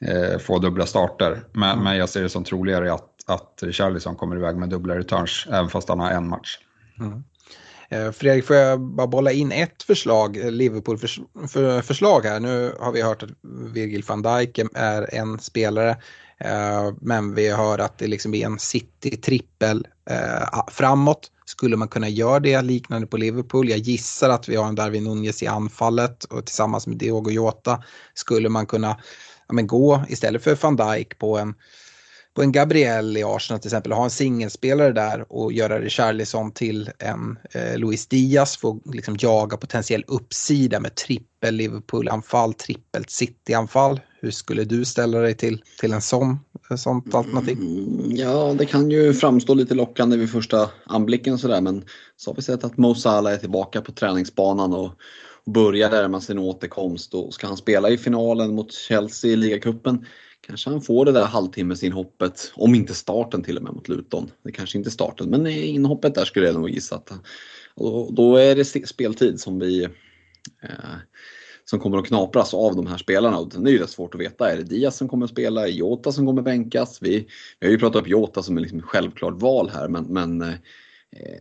eh, får dubbla starter. Men, mm. men jag ser det som troligare att, att Richarlison kommer iväg med dubbla returns även fast han har en match. Mm. Eh, Fredrik, får jag bara bolla in ett förslag, eh, Liverpool-förslag här. Nu har vi hört att Virgil van Dijk är en spelare. Eh, men vi hör att det liksom är en City-trippel eh, framåt. Skulle man kunna göra det liknande på Liverpool? Jag gissar att vi har en Darwin Nunez i anfallet och tillsammans med Diogo Jota skulle man kunna ja, men gå istället för van Dijk på en på en Gabriel i Arsenal till exempel, ha en singelspelare där och göra Richarlison till en eh, Luis Diaz, få liksom jaga potentiell uppsida med trippel Liverpool-anfall, trippelt City-anfall. Hur skulle du ställa dig till, till en sån, ett sånt alternativ? Mm, ja, det kan ju framstå lite lockande vid första anblicken och sådär, men så har vi sett att Mo Salah är tillbaka på träningsbanan och börjar där med sin återkomst och ska han spela i finalen mot Chelsea i ligacupen kanske han får det där halvtimmesinhoppet, om inte starten till och med mot Luton. Det kanske inte starten, men eh, inhoppet där skulle jag nog gissa att då, då är det speltid som vi eh, som kommer att knapras av de här spelarna. Och det är ju rätt svårt att veta. Är det Diaz som kommer att spela? Är det Jota som kommer bänkas? Vi, vi har ju pratat upp Jota som är liksom självklart val här men, men Eh,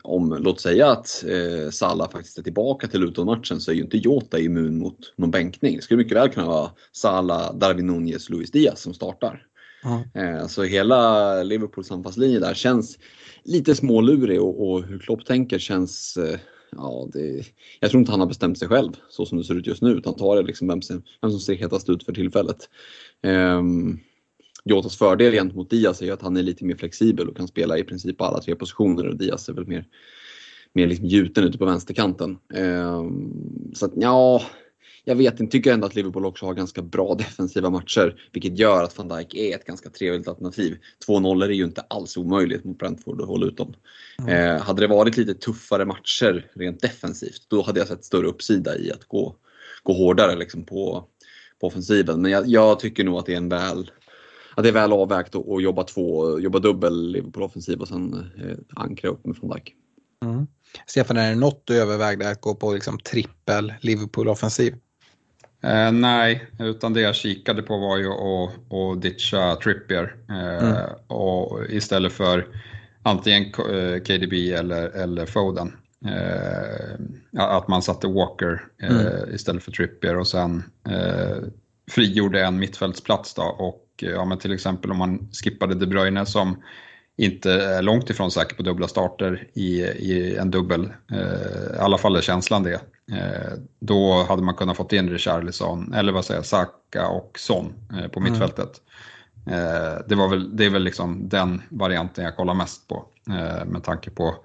om, låt säga att eh, Salah faktiskt är tillbaka till Luton-matchen så är ju inte Jota immun mot någon bänkning. Det skulle mycket väl kunna vara Salah, Darwin Nunez, Luis Diaz som startar. Mm. Eh, så hela Liverpools anfallslinje där känns lite smålurig och, och hur Klopp tänker känns eh, Ja, det, jag tror inte han har bestämt sig själv så som det ser ut just nu utan tar det liksom vem som, vem som ser hetast ut för tillfället. Um, Jotas fördel gentemot Diaz är ju att han är lite mer flexibel och kan spela i princip alla tre positioner och Diaz är väl mer, mer liksom gjuten ute på vänsterkanten. Ehm, så att ja, jag vet inte, tycker ändå att Liverpool också har ganska bra defensiva matcher, vilket gör att van Dijk är ett ganska trevligt alternativ. 2-0 är ju inte alls omöjligt mot Brentford att hålla ut dem. Mm. Eh, hade det varit lite tuffare matcher rent defensivt, då hade jag sett större uppsida i att gå, gå hårdare liksom på, på offensiven. Men jag, jag tycker nog att det är en väl att det är väl avvägt att jobba två, jobba dubbel Liverpool-offensiv och sen eh, ankra upp med från Dijk. Mm. Stefan, är det något du övervägde att gå på liksom trippel Liverpool-offensiv? Eh, nej, utan det jag kikade på var ju att, att ditcha Trippier eh, mm. och istället för antingen eh, KDB eller, eller Foden. Eh, att man satte Walker eh, mm. istället för Trippier och sen eh, frigjorde en mittfältsplats då och ja, men till exempel om man skippade De Bruyne som inte är långt ifrån säker på dubbla starter i, i en dubbel, eh, i alla fall är känslan det. Eh, då hade man kunnat fått in Richarlison, eller vad säger Saka och Son eh, på mm. mittfältet. Eh, det, var väl, det är väl liksom den varianten jag kollar mest på eh, med tanke på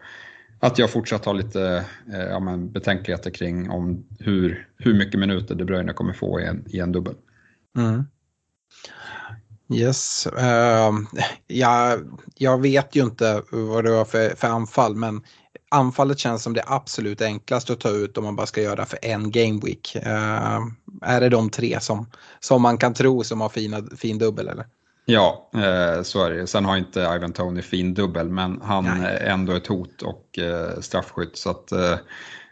att jag fortsatt har lite eh, ja, men betänkligheter kring om hur, hur mycket minuter De Bruyne kommer få i en, i en dubbel. Mm. Yes. Uh, ja, jag vet ju inte vad det var för, för anfall men anfallet känns som det absolut enklaste att ta ut om man bara ska göra för en game week. Uh, är det de tre som, som man kan tro som har fina, fin dubbel eller? Ja, eh, så är det. Sen har inte Ivan Tony fin dubbel men han Nej. är ändå ett hot och eh, straffskytt. Så att, eh,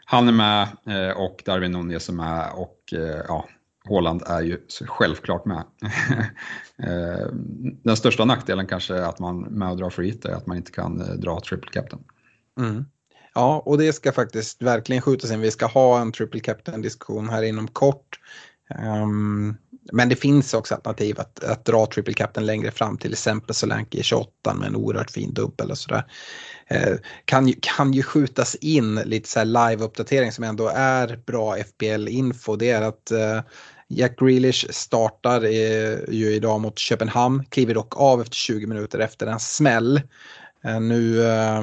han är med eh, och Darwin Nunez är med och eh, ja, Håland är ju självklart med. Eh, den största nackdelen kanske är att man med att dra free är att man inte kan eh, dra triple captain. Mm. Ja, och det ska faktiskt verkligen skjutas in. Vi ska ha en triple captain diskussion här inom kort. Um, men det finns också alternativ att, att dra triple captain längre fram till exempel Solanke i 28 med en oerhört fin dubbel och sådär. Eh, kan, ju, kan ju skjutas in lite så live-uppdatering som ändå är bra FBL-info. Det är att eh, Jack Grealish startar eh, ju idag mot Köpenhamn, kliver dock av efter 20 minuter efter en smäll. Eh, nu eh,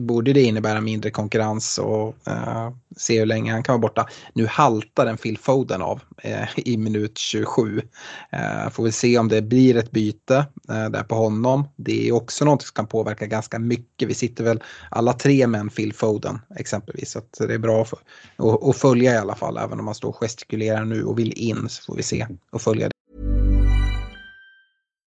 borde det innebära mindre konkurrens och eh, se hur länge han kan vara borta. Nu haltar den Phil Foden av eh, i minut 27. Eh, får vi se om det blir ett byte eh, där på honom. Det är också något som kan påverka ganska mycket. Vi sitter väl alla tre med en Phil Foden exempelvis. Så det är bra att, att följa i alla fall. Även om man står och gestikulerar nu och vill in så får vi se och följa det.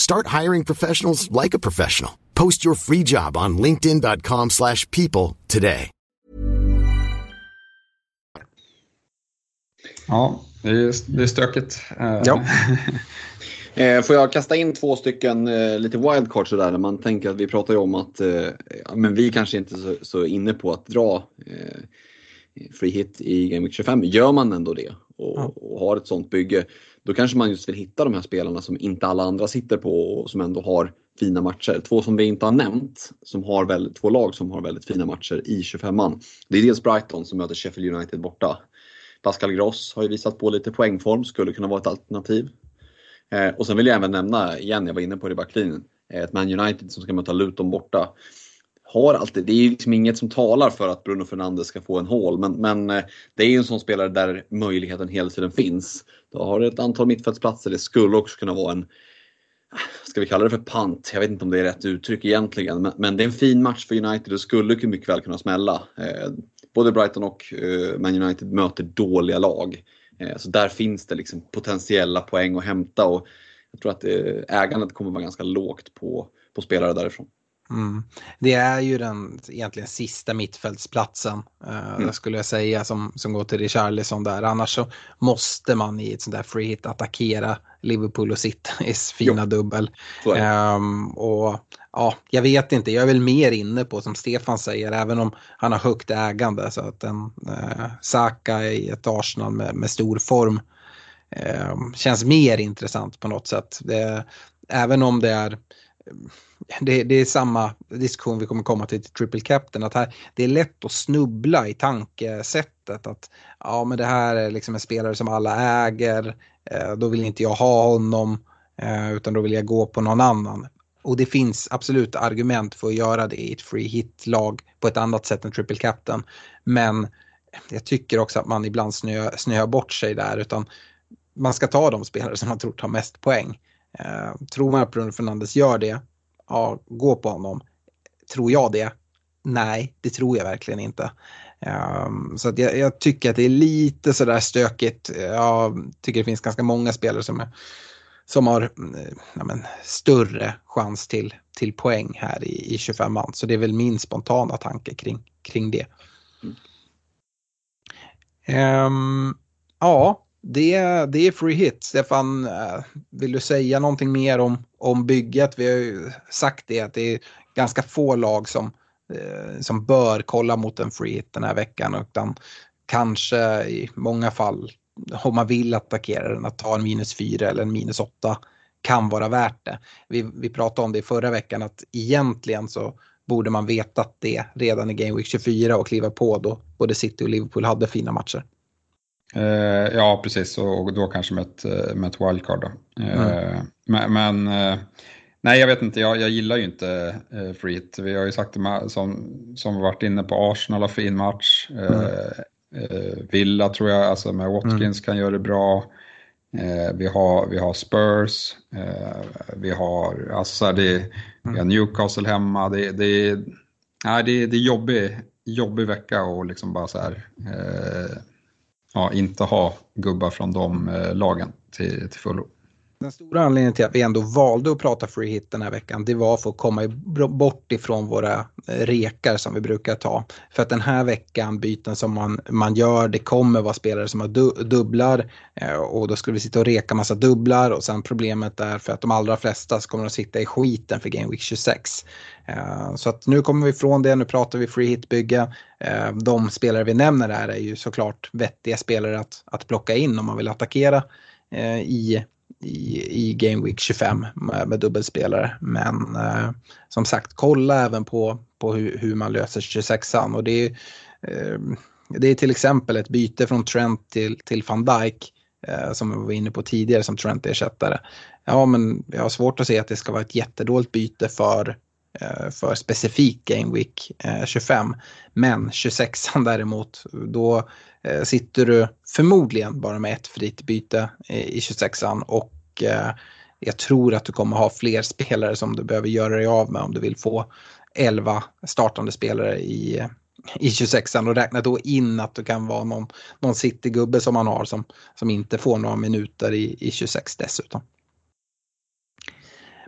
Start hiring professionals like a professional. Post your free job on linkedin.com/people slash people today. Ja, det är, stökigt. Eh, Ja. Eh, får jag kasta in två stycken eh, lite wildcard sådär. När man tänker att vi pratar ju om att men vi kanske inte så, så inne på att dra free hit i Game Week 25. Gör man ändå det och, Ja. och har ett sånt bygge, då kanske man just vill hitta de här spelarna som inte alla andra sitter på och som ändå har fina matcher. Två som vi inte har nämnt, som har väldigt, två lag som har väldigt fina matcher i 25an. Det är dels Brighton som möter Sheffield United borta. Pascal Gross har ju visat på lite poängform, skulle kunna vara ett alternativ. Eh, och sen vill jag även nämna, igen, jag var inne på det i backlinjen, eh, ett Man United som ska möta Luton borta. Har alltid, det är ju liksom inget som talar för att Bruno Fernandes ska få en hål, men, men eh, det är ju en sån spelare där möjligheten hela tiden finns. Då har du ett antal mittfältsplatser, det skulle också kunna vara en eh, Ska vi kalla det för pant? Jag vet inte om det är rätt uttryck egentligen, men, men det är en fin match för United och skulle mycket väl kunna smälla. Eh, både Brighton och eh, Man United möter dåliga lag. Eh, så där finns det liksom potentiella poäng att hämta och jag tror att eh, ägandet kommer vara ganska lågt på, på spelare därifrån. Mm. Det är ju den egentligen sista mittfältsplatsen eh, Mm. skulle jag säga som, som går till Richarlison där. Annars så måste man i ett sånt där free hit attackera Liverpool och Citys fina dubbel. Är det. Ehm, och ja, jag vet inte, jag är väl mer inne på som Stefan säger, även om han har högt ägande så att en eh, Saka i ett Arsenal med, med stor form eh, känns mer intressant på något sätt. Det, även om det är det, det är samma diskussion vi kommer komma till till Triple Captain. Att här, det är lätt att snubbla i tankesättet. Att ja, men det här är liksom en spelare som alla äger. Eh, då vill inte jag ha honom. Eh, utan då vill jag gå på någon annan. Och det finns absolut argument för att göra det i ett free hit-lag på ett annat sätt än Triple Captain. Men jag tycker också att man ibland snöar bort sig där. Utan man ska ta de spelare som man tror tar mest poäng. Eh, tror man att Bruno Fernandes gör det, ja, gå på honom. Tror jag det? Nej, det tror jag verkligen inte. Um, så jag, jag, tycker att det är lite sådär stökigt. Jag tycker det finns ganska många spelare som, är, som har eh, ja, men, större chans till, till poäng här i, i 25 man. Så det är väl min spontana tanke kring, kring det. Um, ja, det, det är free hit. Stefan, eh, vill du säga någonting mer om, om bygget? Vi har ju sagt det att det är ganska få lag som, eh, som bör kolla mot en free hit den här veckan. Utan kanske i många fall, om man vill attackera den, att ta en minus 4 eller en minus 8 kan vara värt det. Vi, vi pratade om det i förra veckan att egentligen så borde man vetat det redan i Game Week 24 och kliva på då både City och Liverpool hade fina matcher. Eh, ja, precis. Och då kanske med ett, eh, med ett wildcard. Då. Eh, Mm. Men, men eh, nej, jag vet inte. Jag, jag gillar ju inte eh, free hit. Vi har ju sagt det som, som varit inne på Arsenal har fin match. Eh, eh, Villa tror jag, alltså med Watkins kan göra det bra. Vi, har, vi har Spurs. Vi har, alltså det, vi har Newcastle hemma. Det, det, nej, det, det är jobbig, jobbig vecka och liksom bara så här. Ja, inte ha gubbar från de eh, lagen till, till fullo. Den stora anledningen till att vi ändå valde att prata free hit den här veckan det var för att komma bort ifrån våra eh, rekar som vi brukar ta. För att den här veckan byten som man, man gör det kommer vara spelare som har du, dubblar eh, och då skulle vi sitta och reka massa dubblar och sen problemet är för att de allra flesta kommer att sitta i skiten för Game Week 26. Eh, så att nu kommer vi ifrån det, nu pratar vi free hit-bygge. De spelare vi nämner här är ju såklart vettiga spelare att, att plocka in om man vill attackera i i, i Game Week 25 med, med dubbelspelare. Men eh, som sagt, kolla även på, på hur, hur man löser 26an. Och det är, eh, det är till exempel ett byte från Trent till, till van Dijk eh, som vi var inne på tidigare som Trent-ersättare. Ja, men jag har svårt att se att det ska vara ett jättedåligt byte för Eh, för specifik Game Week eh, 25. Men 26an däremot, då eh, sitter du förmodligen bara med ett fritt byte i 26an och jag tror att du kommer ha fler spelare som du behöver göra dig av med om du vill få 11 startande spelare i, i 26an och räkna då in att du kan vara någon, någon citygubbe som man har som, som inte får några minuter i, i 26 dessutom.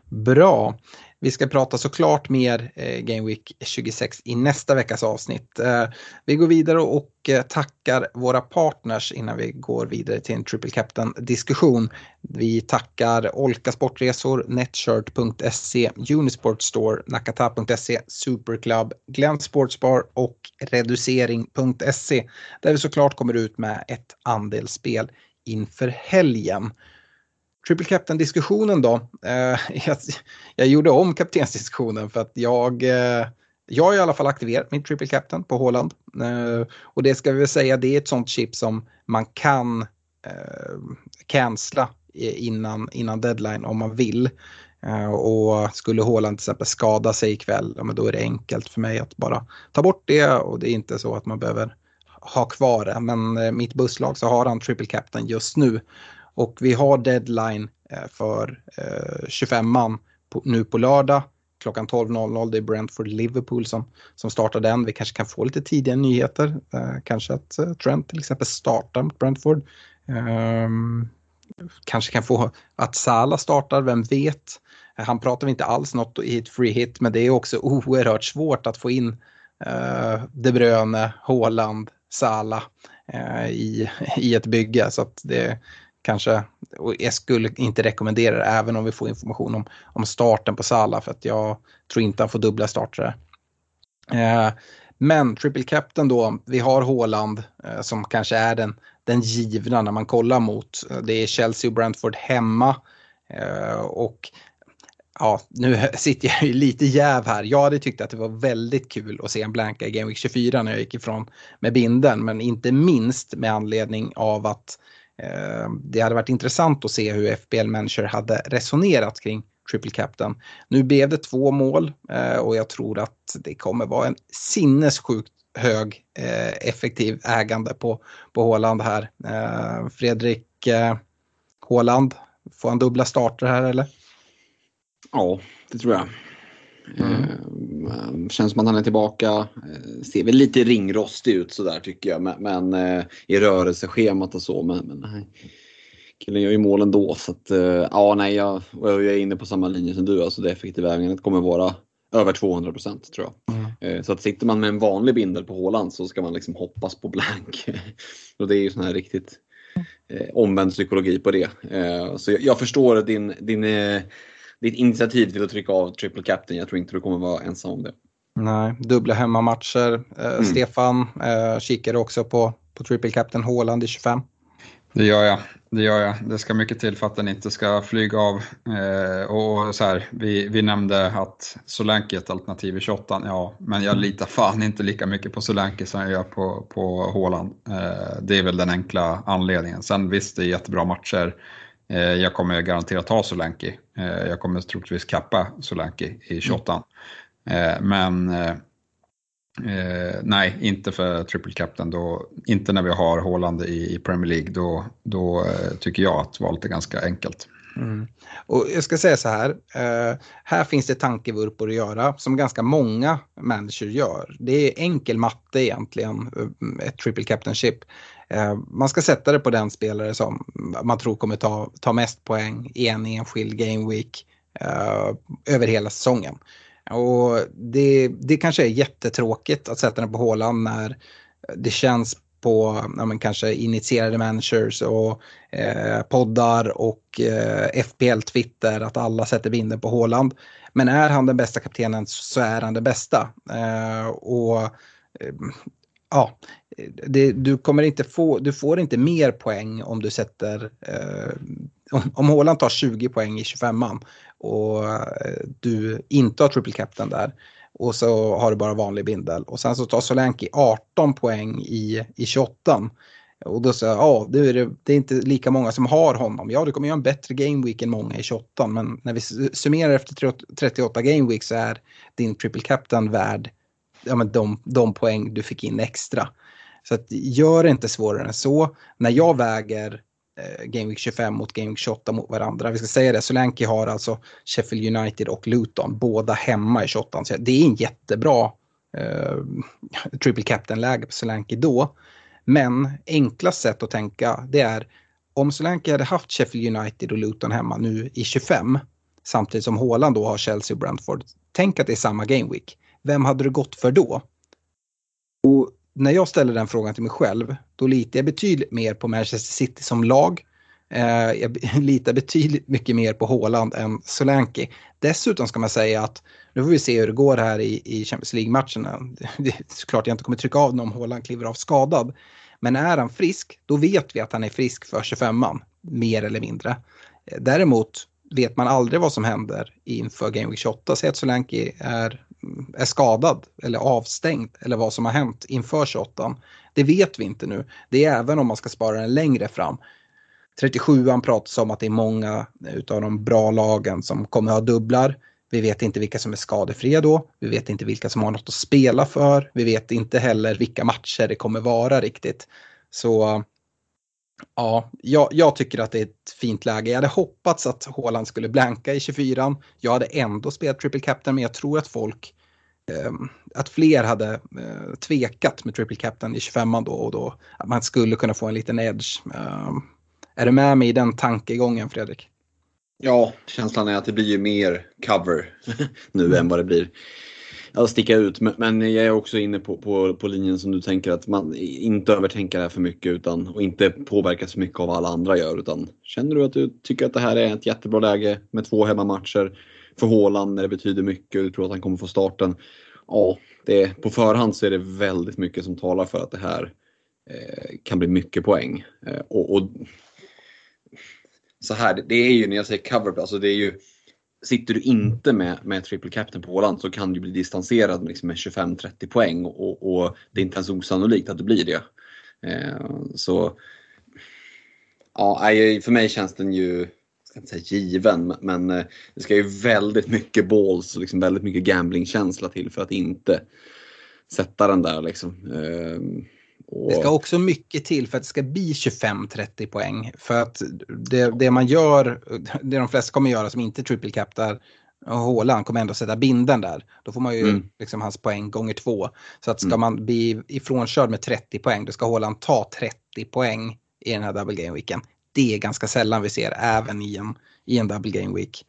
Bra. Vi ska prata såklart mer eh, Game Week 26 i nästa veckas avsnitt. Eh, vi går vidare och eh, tackar våra partners innan vi går vidare till en Triple Captain-diskussion. Vi tackar Olka Sportresor, Netshirt.se, Unisport Store, Nakata.se, Superclub, Glenn Sportsbar och Reducering.se där vi såklart kommer ut med ett andelsspel inför helgen. Triple Captain-diskussionen då. Eh, jag, jag, gjorde om kaptensdiskussionen för att jag, eh, jag har i alla fall aktiverat min Triple Captain på Håland. Eh, och det ska vi väl säga, det är ett sånt chip som man kan eh, cancella innan, innan deadline om man vill. Eh, och skulle Håland till exempel skada sig ikväll, ja, men då är det enkelt för mig att bara ta bort det och det är inte så att man behöver ha kvar det. Men eh, mitt busslag så har han Triple Captain just nu. Och vi har deadline eh, för eh, 25an nu på lördag klockan 12.00. Det är Brentford Liverpool som, som startar den. Vi kanske kan få lite tidiga nyheter. Eh, kanske att eh, Trent till exempel startar mot Brentford. Ehm, kanske kan få att Salah startar, vem vet. Han pratar inte alls något i ett free hit men det är också oerhört svårt att få in De Bruyne, Haaland, Salah i, i ett bygge. Så att det, kanske, och jag skulle inte rekommendera det även om vi får information om, om starten på Sala för att jag tror inte han får dubbla starter. Eh, men Triple Captain då, vi har Håland eh, som kanske är den, den givna när man kollar mot. Eh, det är Chelsea och Brentford hemma. Eh, och ja, nu sitter jag ju lite jäv här. Jag hade tyckt att det var väldigt kul att se en blanka i Game Week 24 när jag gick ifrån med binden. Men inte minst med anledning av att Eh, det hade varit intressant att se hur FBL Manager hade resonerat kring Triple Captain. Nu blev det två mål eh, och jag tror att det kommer vara en sinnessjukt hög eh, effektiv ägande på, på Håland här. Fredrik Håland, får han dubbla starter här eller? Ja, det tror jag. Mm. Eh, känns som att han är tillbaka. Eh, ser väl lite ringrostig ut sådär tycker jag. Men, men eh, i rörelseschemat och så. Men, men nej. Killen gör ju mål ändå. Så att, ja, nej, jag, jag är inne på samma linje som du. Alltså det effektiva ägandet kommer vara över 200 procent tror jag. Mm. Så att sitter man med en vanlig bindel på Håland så ska man liksom hoppas på blank. och det är ju sån här riktigt eh, omvänd psykologi på det. Eh, så jag, jag, förstår din, din eh, ditt initiativ till att trycka av triple captain. Jag tror inte du kommer vara ensam om det. Nej, dubbla hemmamatcher. Eh, mm. Stefan eh, kikar också på, på triple captain Håland i 25. Det gör jag. Det gör jag. Det ska mycket till för att den inte ska flyga av. Eh, och så här, vi, vi nämnde att Solanke är ett alternativ i 28. Ja, men jag litar fan inte lika mycket på Solanke som jag gör på, på Håland. Eh, det är väl den enkla anledningen. Sen visst, det är jättebra matcher. Eh, jag kommer garanterat ha Solanke. Eh, jag kommer troligtvis kappa Solanke i 28. Mm. Eh, men nej, inte för triple captain. Då, inte när vi har Håland i, Premier League. Då, då tycker jag att valet är ganska enkelt. Mm. Och jag ska säga så här, här finns det tankevurpor att göra som ganska många manager gör. Det är enkel matte egentligen, ett triple captainship. Eh, man ska sätta det på den spelare som man tror kommer ta, ta mest poäng i en enskild game week uh, över hela säsongen. Och det, det kanske är jättetråkigt att sätta den på hålan när det känns på ja, men kanske initierade managers och eh, poddar och eh, FPL-Twitter att alla sätter vinden på Håland. Men är han den bästa kaptenen så är han den bästa. Eh, och eh, ja, det, du kommer inte få, du får inte mer poäng om du sätter, eh, om, Håland tar 20 poäng i 25an och eh, du inte har triple captain där och så har du bara vanlig bindel. Och sen så tar Solanki 18 poäng i, i 28an Och då säger jag, ja, det är, det är inte lika många som har honom. Ja, du kommer göra en bättre gameweek än många i 28. Men när vi summerar efter 38 gameweeks så är din triple captain värd ja, men de, de poäng du fick in extra. Så att, gör det inte svårare än så. När jag väger eh, Game Week 25 mot Game Week 28 mot varandra. Vi ska säga det, Solanke har alltså Sheffield United och Luton, båda hemma i 28. Så det är en jättebra eh, triple captain-läge på Solanke då. Men enklast sätt att tänka det är om Solanke hade haft Sheffield United och Luton hemma nu i 25 samtidigt som Haaland då har Chelsea och Brentford. Tänk att det är samma game week. Vem hade du gått för då? Och när jag ställer den frågan till mig själv, då litar jag betydligt mer på Manchester City som lag. Eh, jag litar betydligt mycket mer på Haaland än Solanke. Dessutom ska man säga att nu får vi se hur det går här i, i Champions League-matcherna. Det är såklart jag inte kommer trycka av om Haaland kliver av skadad. Men är han frisk, då vet vi att han är frisk för 25an, mer eller mindre. Eh, däremot vet man aldrig vad som händer inför Game Week 28. Säg att Solanke är är skadad eller avstängd eller vad som har hänt inför 28. Det vet vi inte nu. Det är även om man ska spara den längre fram. 37an pratas om att det är många utav de bra lagen som kommer ha dubblar. Vi vet inte vilka som är skadefria då. Vi vet inte vilka som har något att spela för. Vi vet inte heller vilka matcher det kommer vara riktigt. Så Ja, jag, jag, tycker att det är ett fint läge. Jag hade hoppats att Håland skulle blanka i 24. Jag hade ändå spelat triple captain men jag tror att folk eh, att fler hade eh, tvekat med triple captain i 25 då och då att man skulle kunna få en liten edge. Eh, är du med mig i den tankegången Fredrik? Ja, känslan är att det blir ju mer cover nu mm. än vad det blir ja, sticka ut. Men, jag är också inne på, på, på linjen som du tänker att man inte övertänker det här för mycket utan, och inte påverkas för mycket av vad alla andra gör. Utan känner du att du tycker att det här är ett jättebra läge med två hemmamatcher för Håland när det betyder mycket och du tror att han kommer få starten. Ja, det, på förhand så är det väldigt mycket som talar för att det här eh, kan bli mycket poäng. Eh, och, och, så här, det är ju när jag säger cover, alltså det är ju Sitter du inte med, med triple captain på Åland så kan du bli distanserad liksom med 25-30 poäng och, och, det är inte ens osannolikt att det blir det. Eh, så ja, för mig känns den ju, jag ska inte säga given, men eh, det ska ju väldigt mycket balls och liksom väldigt mycket gamblingkänsla till för att inte sätta den där. Liksom. Eh, och... Det ska också mycket till för att det ska bli 25-30 poäng. För att det, det, man gör, det de flesta kommer göra som inte triple captar Håland kommer ändå sätta binden där. Då får man ju mm. liksom hans poäng gånger två. Så att ska mm. man bli ifrånkörd med 30 poäng, då ska Håland ta 30 poäng i den här double game weeken. Det är ganska sällan vi ser även i en, i en double game week.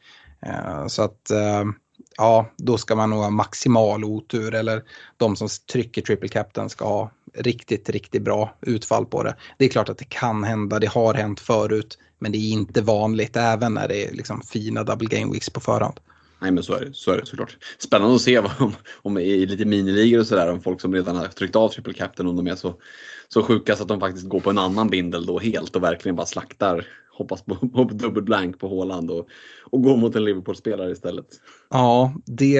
Uh, så att uh, ja, då ska man nog ha maximal otur eller de som trycker triple captain ska ha riktigt, riktigt bra utfall på det. Det är klart att det kan hända, det har hänt förut, men det är inte vanligt även när det är liksom fina double game weeks på förhand. Nej men så är det, så är det såklart. Spännande att se om, om i lite miniligor och sådär om folk som redan har tryckt av triple captain om de är så, så sjuka så att de faktiskt går på en annan bindel då helt och verkligen bara slaktar hoppas på, på dubbel blank på Håland och, och gå mot en Liverpool-spelare istället. Ja, det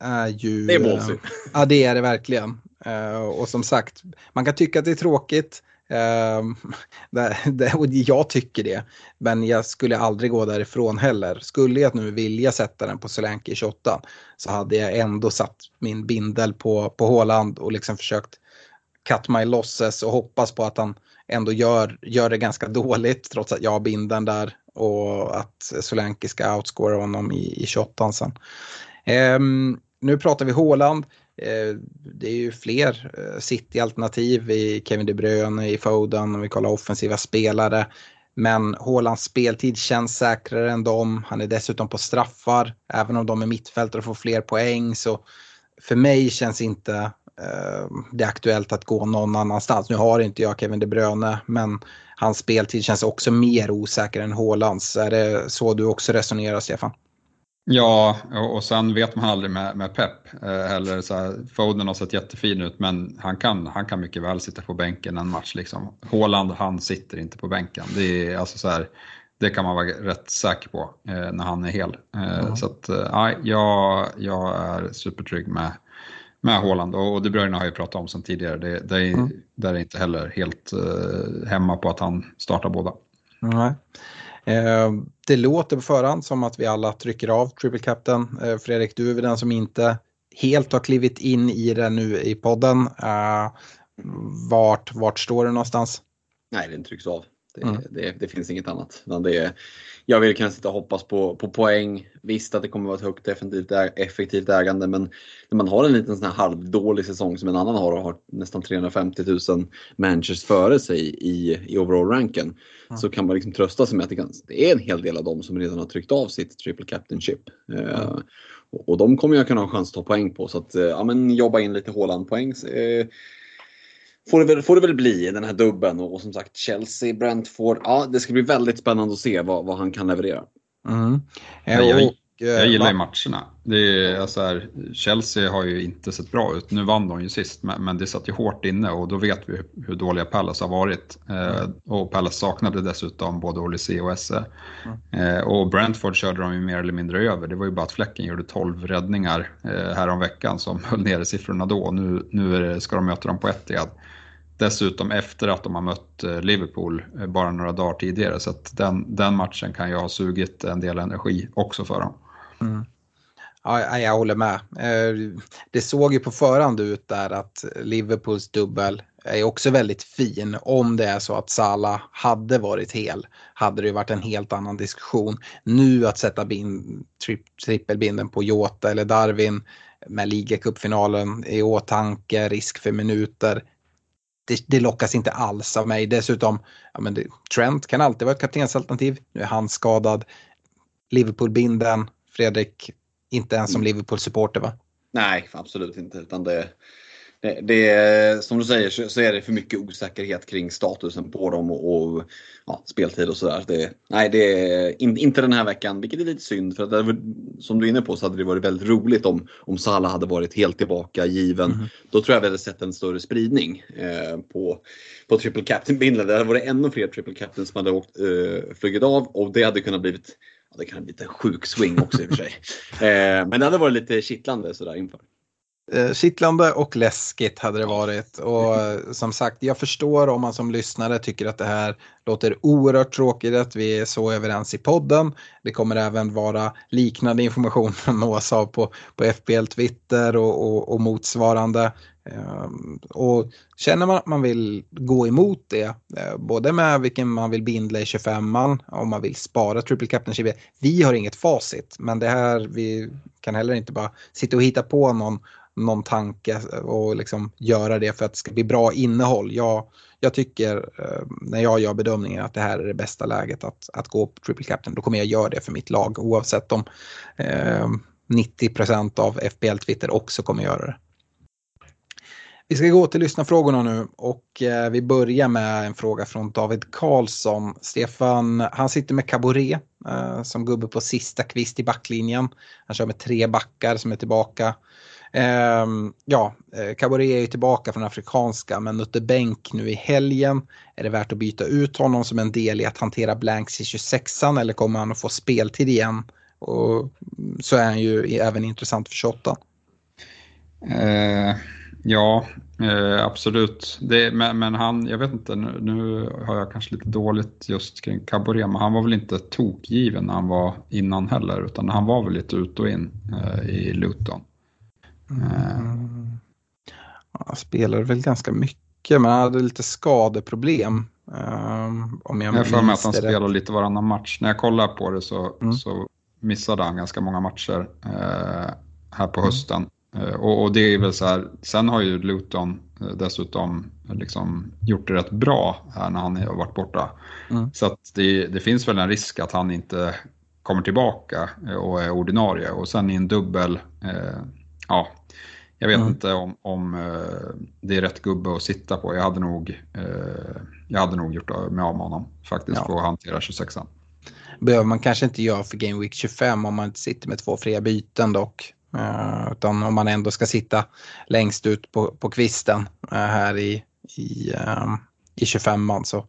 är ju... Det är ballsy. Ja, det är det verkligen. Uh, och som sagt, man kan tycka att det är tråkigt. Uh, det, det, och jag tycker det. Men jag skulle aldrig gå därifrån heller. Skulle jag nu vilja sätta den på Solanke i 28 så hade jag ändå satt min bindel på, på Håland och liksom försökt cut my losses och hoppas på att han ändå gör, gör det ganska dåligt trots att jag har binden där och att Solanke ska outscora honom i, i 28 sen. Um, nu pratar vi Håland. Eh, det är ju fler eh, City-alternativ i Kevin De Bruyne, i Foden, om vi kollar offensiva spelare. Men Hålands speltid känns säkrare än dem. Han är dessutom på straffar. Även om de är mittfältare och får fler poäng så för mig känns inte eh, det aktuellt att gå någon annanstans. Nu har inte jag Kevin De Bruyne men hans speltid känns också mer osäker än Hålands. Är det så du också resonerar Stefan? Ja, och sen vet man aldrig med, med Pep heller. Så här, Foden har sett jättefin ut men han kan, han kan mycket väl sitta på bänken en match. Liksom. Håland, han sitter inte på bänken. Det, är, alltså så här, det kan man vara rätt säker på eh, när han är hel. Eh, mm. Så att, eh, jag, jag är supertrygg med, med Håland och De Bruyne har jag pratat om sen tidigare. Det, det är, mm. Där är inte heller helt eh, hemma på att han startar båda. Mm. Eh, det låter på förhand som att vi alla trycker av Triple Captain. Eh, Fredrik, du är väl den som inte helt har klivit in i det nu i podden. Eh, vart, vart står du någonstans? Nej, den trycks av. Det, mm. det, det, finns inget annat. Det, jag vill kanske sitta och hoppas på, på poäng. Visst att det kommer att vara ett högt effektivt, effektivt ägande men när man har en liten sån här halvdålig säsong som en annan har och har nästan 350 000 managers före sig i, i overall-ranken mm. så kan man liksom trösta sig med att det, kan, det, är en hel del av dem som redan har tryckt av sitt triple captainship. Mm. Uh, och, och de kommer jag kunna ha chans att ta poäng på så att uh, ja, men jobba in lite Haaland-poäng. Uh, får det, väl, får det väl bli den här dubben och, och, som sagt Chelsea, Brentford. Ja, det ska bli väldigt spännande att se vad, vad han kan leverera. Mm. Jag, jag gillar ju matcherna. Det är, alltså här, Chelsea har ju inte sett bra ut. Nu vann de ju sist, men, men det satt ju hårt inne och då vet vi hur dåliga Palace har varit. Eh, och Palace saknade dessutom både Olise och Esse. Mm. Eh, och Brentford körde de ju mer eller mindre över. Det var ju bara att Fläcken gjorde 12 räddningar eh, här veckan som höll nere siffrorna då. Nu, nu det, ska de möta dem på Etihad. Dessutom efter att de har mött eh, Liverpool eh, bara några dagar tidigare. Så att den, den matchen kan ju ha sugit en del energi också för dem. Mm. Ja, jag håller med. Eh, det såg ju på förhand ut där att Liverpools dubbel är också väldigt fin. Om det är så att Salah hade varit hel hade det varit en helt annan diskussion. Nu att sätta bin, tri, trippelbinden på Jota eller Darwin med ligacupfinalen i åtanke, risk för minuter. Det, det, lockas inte alls av mig. Dessutom, ja, men det, Trent kan alltid vara ett kaptensalternativ. Nu är han skadad. Liverpool-binden, Fredrik, inte ens som mm. Liverpool-supporter va? Nej, absolut inte. Utan det, det, det, som du säger så är det för mycket osäkerhet kring statusen på dem och, och ja, speltid och sådär. Det, nej, det är in, inte den här veckan, vilket är lite synd. För att det, som du är inne på så hade det varit väldigt roligt om, om Salah hade varit helt tillbaka, given. Mm. Då tror jag vi hade sett en större spridning eh, på, på triple captain-bindeln. Det hade varit ännu fler triple captains som hade åkt, eh, flugit av och det hade kunnat blivit Ja, det kan bli en sjuk swing också i och för sig. Eh, men det hade varit lite kittlande sådär inför. Eh, kittlande och läskigt hade det varit. Och eh, som sagt, jag förstår om man som lyssnare tycker att det här låter oerhört tråkigt att vi är så överens i podden. Det kommer även vara liknande information från nås av på, på FBL Twitter och, och, och motsvarande. Ehm, och känner man att man vill gå emot det, eh, både med vilken man vill bindla i 25an, om man vill spara triple captain Vi har inget facit, men det här, vi kan heller inte bara sitta och hitta på någon, någon tanke och liksom göra det för att det ska bli bra innehåll. Jag, jag tycker eh, när jag gör bedömningen att det här är det bästa läget att, att gå på triple captain, då kommer jag göra det för mitt lag oavsett om eh, 90% av FBL Twitter också kommer göra det. Vi ska gå till lyssnarfrågorna nu och eh, vi börjar med en fråga från David Karlsson. Stefan, han sitter med Caboret eh, som gubbe på sista kvist i backlinjen. Han kör med tre backar som är tillbaka. Ehm, eh, ja, Caboret är ju tillbaka från afrikanska men Nutte Bänk nu i helgen. Är det värt att byta ut honom som en del i att hantera blanks i 26an eller kommer han att få speltid igen? Och så är han ju även intressant för 28. Eh Ja, eh, absolut. Det, men, men, han, jag vet inte, nu, nu, har jag kanske lite dåligt just kring Caboret, men han var väl inte tokgiven när han var innan heller, utan han var väl lite ut och in eh, i Luton. Mm. Han spelade väl ganska mycket, men han hade lite skadeproblem Um, om jag har för mig att han rätt. lite varannan match. När jag kollar på det så, Mm. så missade han ganska många matcher eh, här på Mm. hösten. Eh, och, och det är väl så här, sen har ju Luton eh, dessutom liksom gjort det rätt bra här när han har varit borta. Mm. Så det, det finns väl en risk att han inte kommer tillbaka eh, och är ordinarie. Och sen i en dubbel, eh, ja, jag vet Mm. inte om, om eh, det är rätt gubbe att sitta på. Jag hade nog, eh, jag hade nog gjort mig av med honom faktiskt Ja. för att hantera 26an. behöver man kanske inte göra för Game Week 25 om man inte sitter med två fria byten dock. Eh, utan om man ändå ska sitta längst ut på, på kvisten här i, i, i 25an så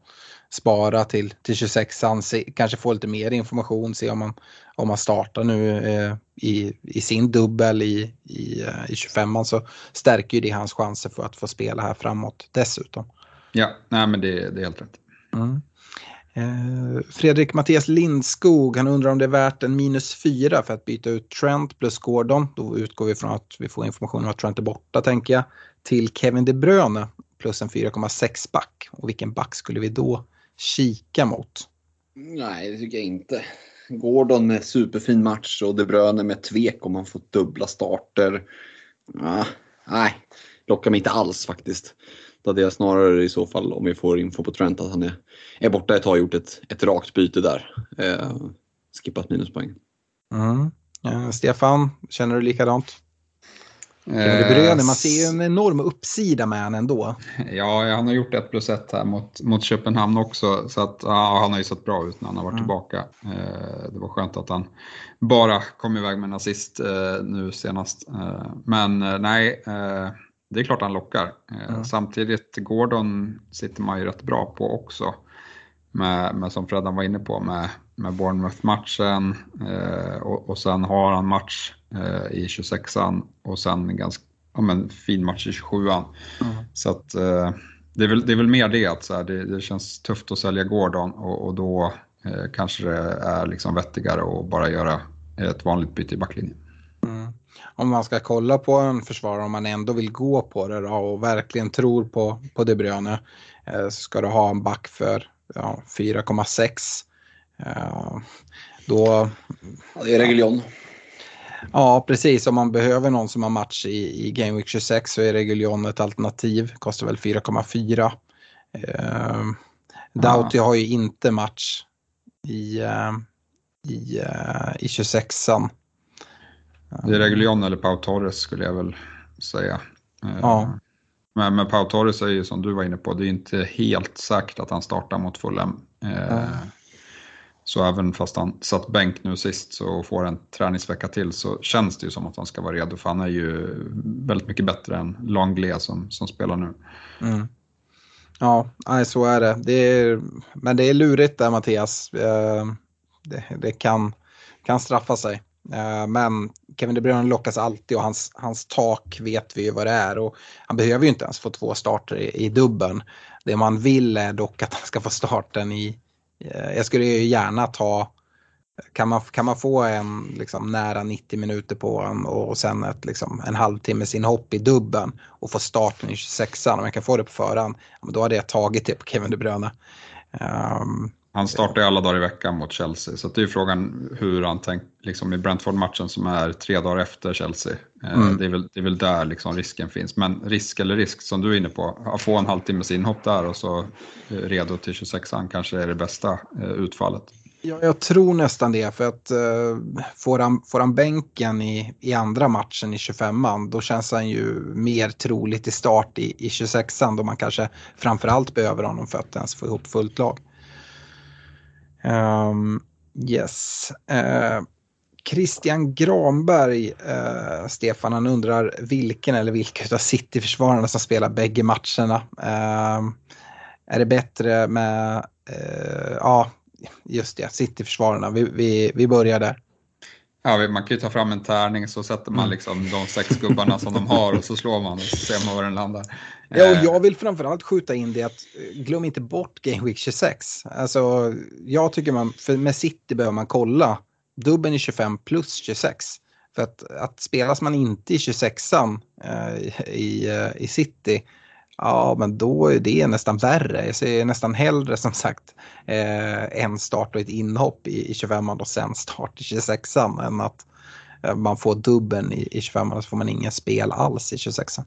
spara till, till 26an, se, kanske få lite mer information, se om man, om man startar nu eh, i, i sin dubbel i, i, eh, i 25an så stärker ju det hans chanser för att få spela här framåt dessutom. Ja, nej men det, det är helt rätt. Mm. Eh, Fredrik Mattias Lindskog, han undrar om det är värt en minus fyra för att byta ut Trent plus Gordon. Då utgår vi från att vi får information om att Trent är borta tänker jag. Till Kevin De Bruyne plus en 4,6 back. Och vilken back skulle vi då kika mot? Nej, det tycker jag inte. Gordon med superfin match och De Bruyne med tvek om man får dubbla starter. Ah, nej, lockar mig inte alls faktiskt. Då hade jag snarare i så fall, om vi får info på Trent, att han är, är borta ett tag gjort ett, ett rakt byte där. Eh, skippat minuspoäng. Mm. Eh, Stefan, känner du likadant? Kevin man ser ju en enorm uppsida med han ändå. Ja, han har gjort ett plus ett här mot, mot Köpenhamn också. Så att, ja, han har ju sett bra ut när han har varit Mm. tillbaka. Eh, det var skönt att han bara kom iväg med en assist eh, nu senast. Eh, men eh, nej, eh, det är klart han lockar. Eh, Mm. Samtidigt, Gordon sitter man ju rätt bra på också. Med, med som Freddan var inne på, med, med Bournemouth-matchen eh, och, och sen har han match eh, i 26an och sen en ganska ja, men, fin match i 27an. Så att, eh, det, är väl, det är väl mer det att så här, det, det känns tufft att sälja Gordon och, och då eh, kanske det är liksom vettigare att bara göra ett vanligt byte i backlinjen. Mm. Om man ska kolla på en försvarare, om man ändå vill gå på det då, och verkligen tror på, på De Bruyne, eh, så ska du ha en back för ja, 4,6. Eh, då, Ja, det är Reguljon. ja precis, om man behöver någon som har match i, i Game Week 26 så är Reguljon ett alternativ, kostar väl 4,4. Eh, Doughty har ju inte match i, eh, i, eh, i 26an. Det är Reguljon eller Pau Torres skulle jag väl säga. Ja. Men, men Pau Torres är ju som du var inne på, det är inte helt säkert att han startar mot Fulham. Eh, Så även fast han satt bänk nu sist så får en träningsvecka till så känns det ju som att han ska vara redo för han är ju väldigt mycket bättre än Langley som, som spelar nu. Mm. Ja, nej, så är det. det är, men det är lurigt där Mattias. Eh, Det, det kan, kan straffa sig. Eh, men Kevin De Bruyne lockas alltid och hans, hans tak vet vi ju vad det är. Och han behöver ju inte ens få två starter i, i dubben. Det man vill är dock att han ska få starten i... Eh, jag skulle ju gärna ta... Kan man, kan man få en liksom, nära 90 minuter på en och sen ett, liksom, en halvtimmes inhopp i dubben och få starten i 26an, om jag kan få det på förhand, då hade jag tagit det på Kevin De Bruyne. Um, han startar ju alla dagar i veckan mot Chelsea så det är ju frågan hur han tänkt liksom i Brentford-matchen som är tre dagar efter Chelsea. Eh, Mm. Det, är väl, det är väl där liksom risken finns. Men risk eller risk som du är inne på, att få en halvtimmes inhopp där och så eh, redo till 26an kanske är det bästa eh, utfallet. Ja, jag tror nästan det. För att uh, får, han, får han bänken i, i andra matchen i 25an då känns han ju mer troligt i start i, i 26an då man kanske framförallt behöver honom för att ens få ihop fullt lag. Ehm, yes. Eh, Christian Granberg, eh, Stefan, han undrar vilken eller vilka av City-försvararna som spelar bägge matcherna. Ehm, är det bättre med, eh, ja, just det, City-försvararna. Vi, vi, vi börjar där. Ja, man kan ju ta fram en tärning så sätter man Mm. liksom de sex gubbarna som de har och så slår man och så ser man var den landar. Ja, och Eh, jag vill framförallt skjuta in det att eh, glöm inte bort Game Week 26. Alltså, jag tycker man, för med City behöver man kolla dubben i 25 plus 26. För att, att spelas man inte i 26an eh, i, eh, i City, Ja, men då är det nästan värre. Jag ser nästan hellre som sagt eh, en start och ett inhopp i, i 25 och sen start i 26an än att eh, man får dubben i, i 25 och så får man ingen spel alls i 26an.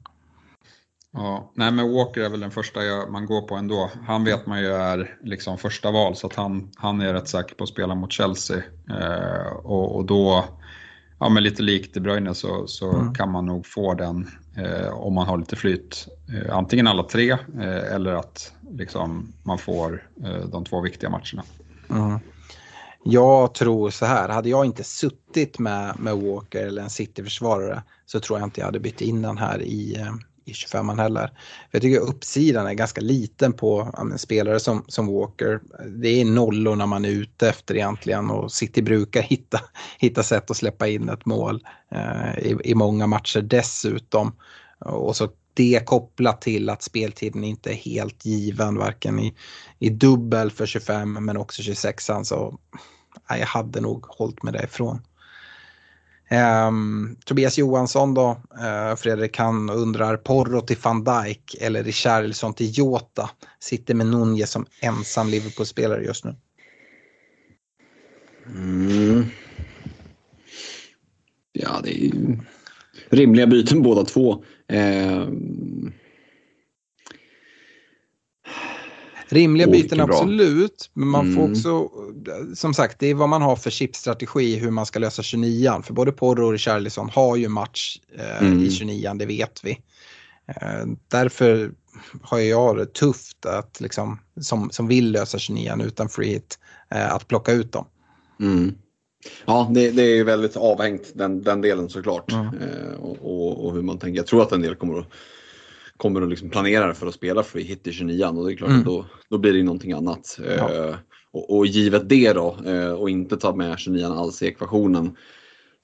Ja, nej men Walker är väl den första jag, man går på ändå. Han vet man ju är liksom första val så att han, han är rätt säker på att spela mot Chelsea. Eh, och, och då, ja men lite likt De Bruyne så, så mm. kan man nog få den eh, om man har lite flyt. Eh, antingen alla tre eh, eller att liksom, man får eh, de två viktiga matcherna. Mm. Jag tror så här, hade jag inte suttit med, med Walker eller en City-försvarare så tror jag inte jag hade bytt in den här i, eh, i 25 heller. jag tycker uppsidan är ganska liten på ja, spelare som, som Walker. Det är nollorna man är ute efter egentligen och City brukar hitta, hitta sätt att släppa in ett mål eh, i, i många matcher dessutom. Och så det kopplat till att speltiden inte är helt given varken i, i dubbel för 25 men också 26an så ja, jag hade nog hållit mig därifrån. Um, Tobias Johansson då, uh, Fredrik han undrar Porro till van Dijk eller Richarlison till Jota. Sitter med Nunez som ensam Liverpool-spelare just nu. Mm. Ja, det är ju rimliga byten båda två. Uh, Rimliga byten absolut, men man mm. får också, som sagt, det är vad man har för chipstrategi hur man ska lösa 29an. För både Porro och Richarlison har ju match eh, mm. i 29an, det vet vi. Eh, därför har jag det tufft att liksom, som, som vill lösa 29an utan free hit, eh, att plocka ut dem. Mm. Ja, det, det, är väldigt avhängt den, den delen såklart. Mm. Eh, och, och, och, hur man tänker. Jag tror att en del kommer att kommer att liksom planera för att spela free hit i 29 och det är klart mm. att då, då blir det någonting annat. Ja. Eh, och, och, givet det då eh, och inte ta med 29 alls i ekvationen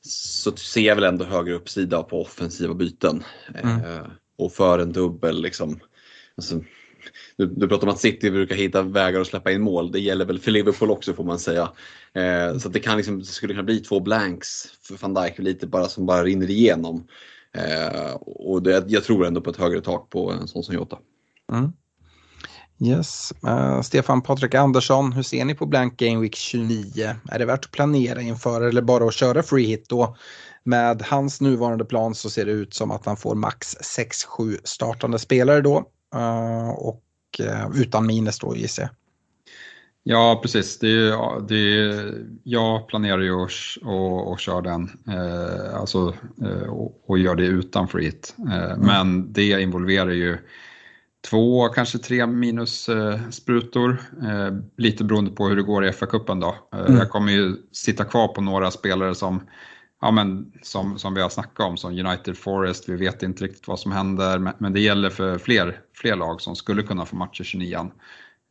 så ser jag väl ändå högre uppsida på offensiva byten. Mm. Eh, och för en dubbel liksom. Alltså, du, du pratar om att City brukar hitta vägar att släppa in mål. Det gäller väl för Liverpool också får man säga. Eh, så det, kan liksom, det skulle kunna bli två blanks för van Dijk lite bara som bara rinner igenom. Eh, och det, jag tror ändå på ett högre tak på en sån som Jota. Mm. Yes. Uh, Stefan Patrik Andersson, hur ser ni på Blank Game Week 29? Är det värt att planera inför eller bara att köra free hit då? Med hans nuvarande plan så ser det ut som att han får max 6-7 startande spelare då. Uh, och uh, utan minus då gissar jag. Ja, precis. Det är, det är, jag planerar ju att och, och köra den eh, alltså, eh, och, och, gör det utan freehit. Eh, mm. Men det involverar ju två, kanske tre minussprutor. Eh, lite beroende på hur det går i FA-cupen då. Eh, mm. Jag kommer ju sitta kvar på några spelare som Ja, men som, som vi har snackat om, som United Forest, vi vet inte riktigt vad som händer, men, men det gäller för fler, fler lag som skulle kunna få matcher 29 Eh,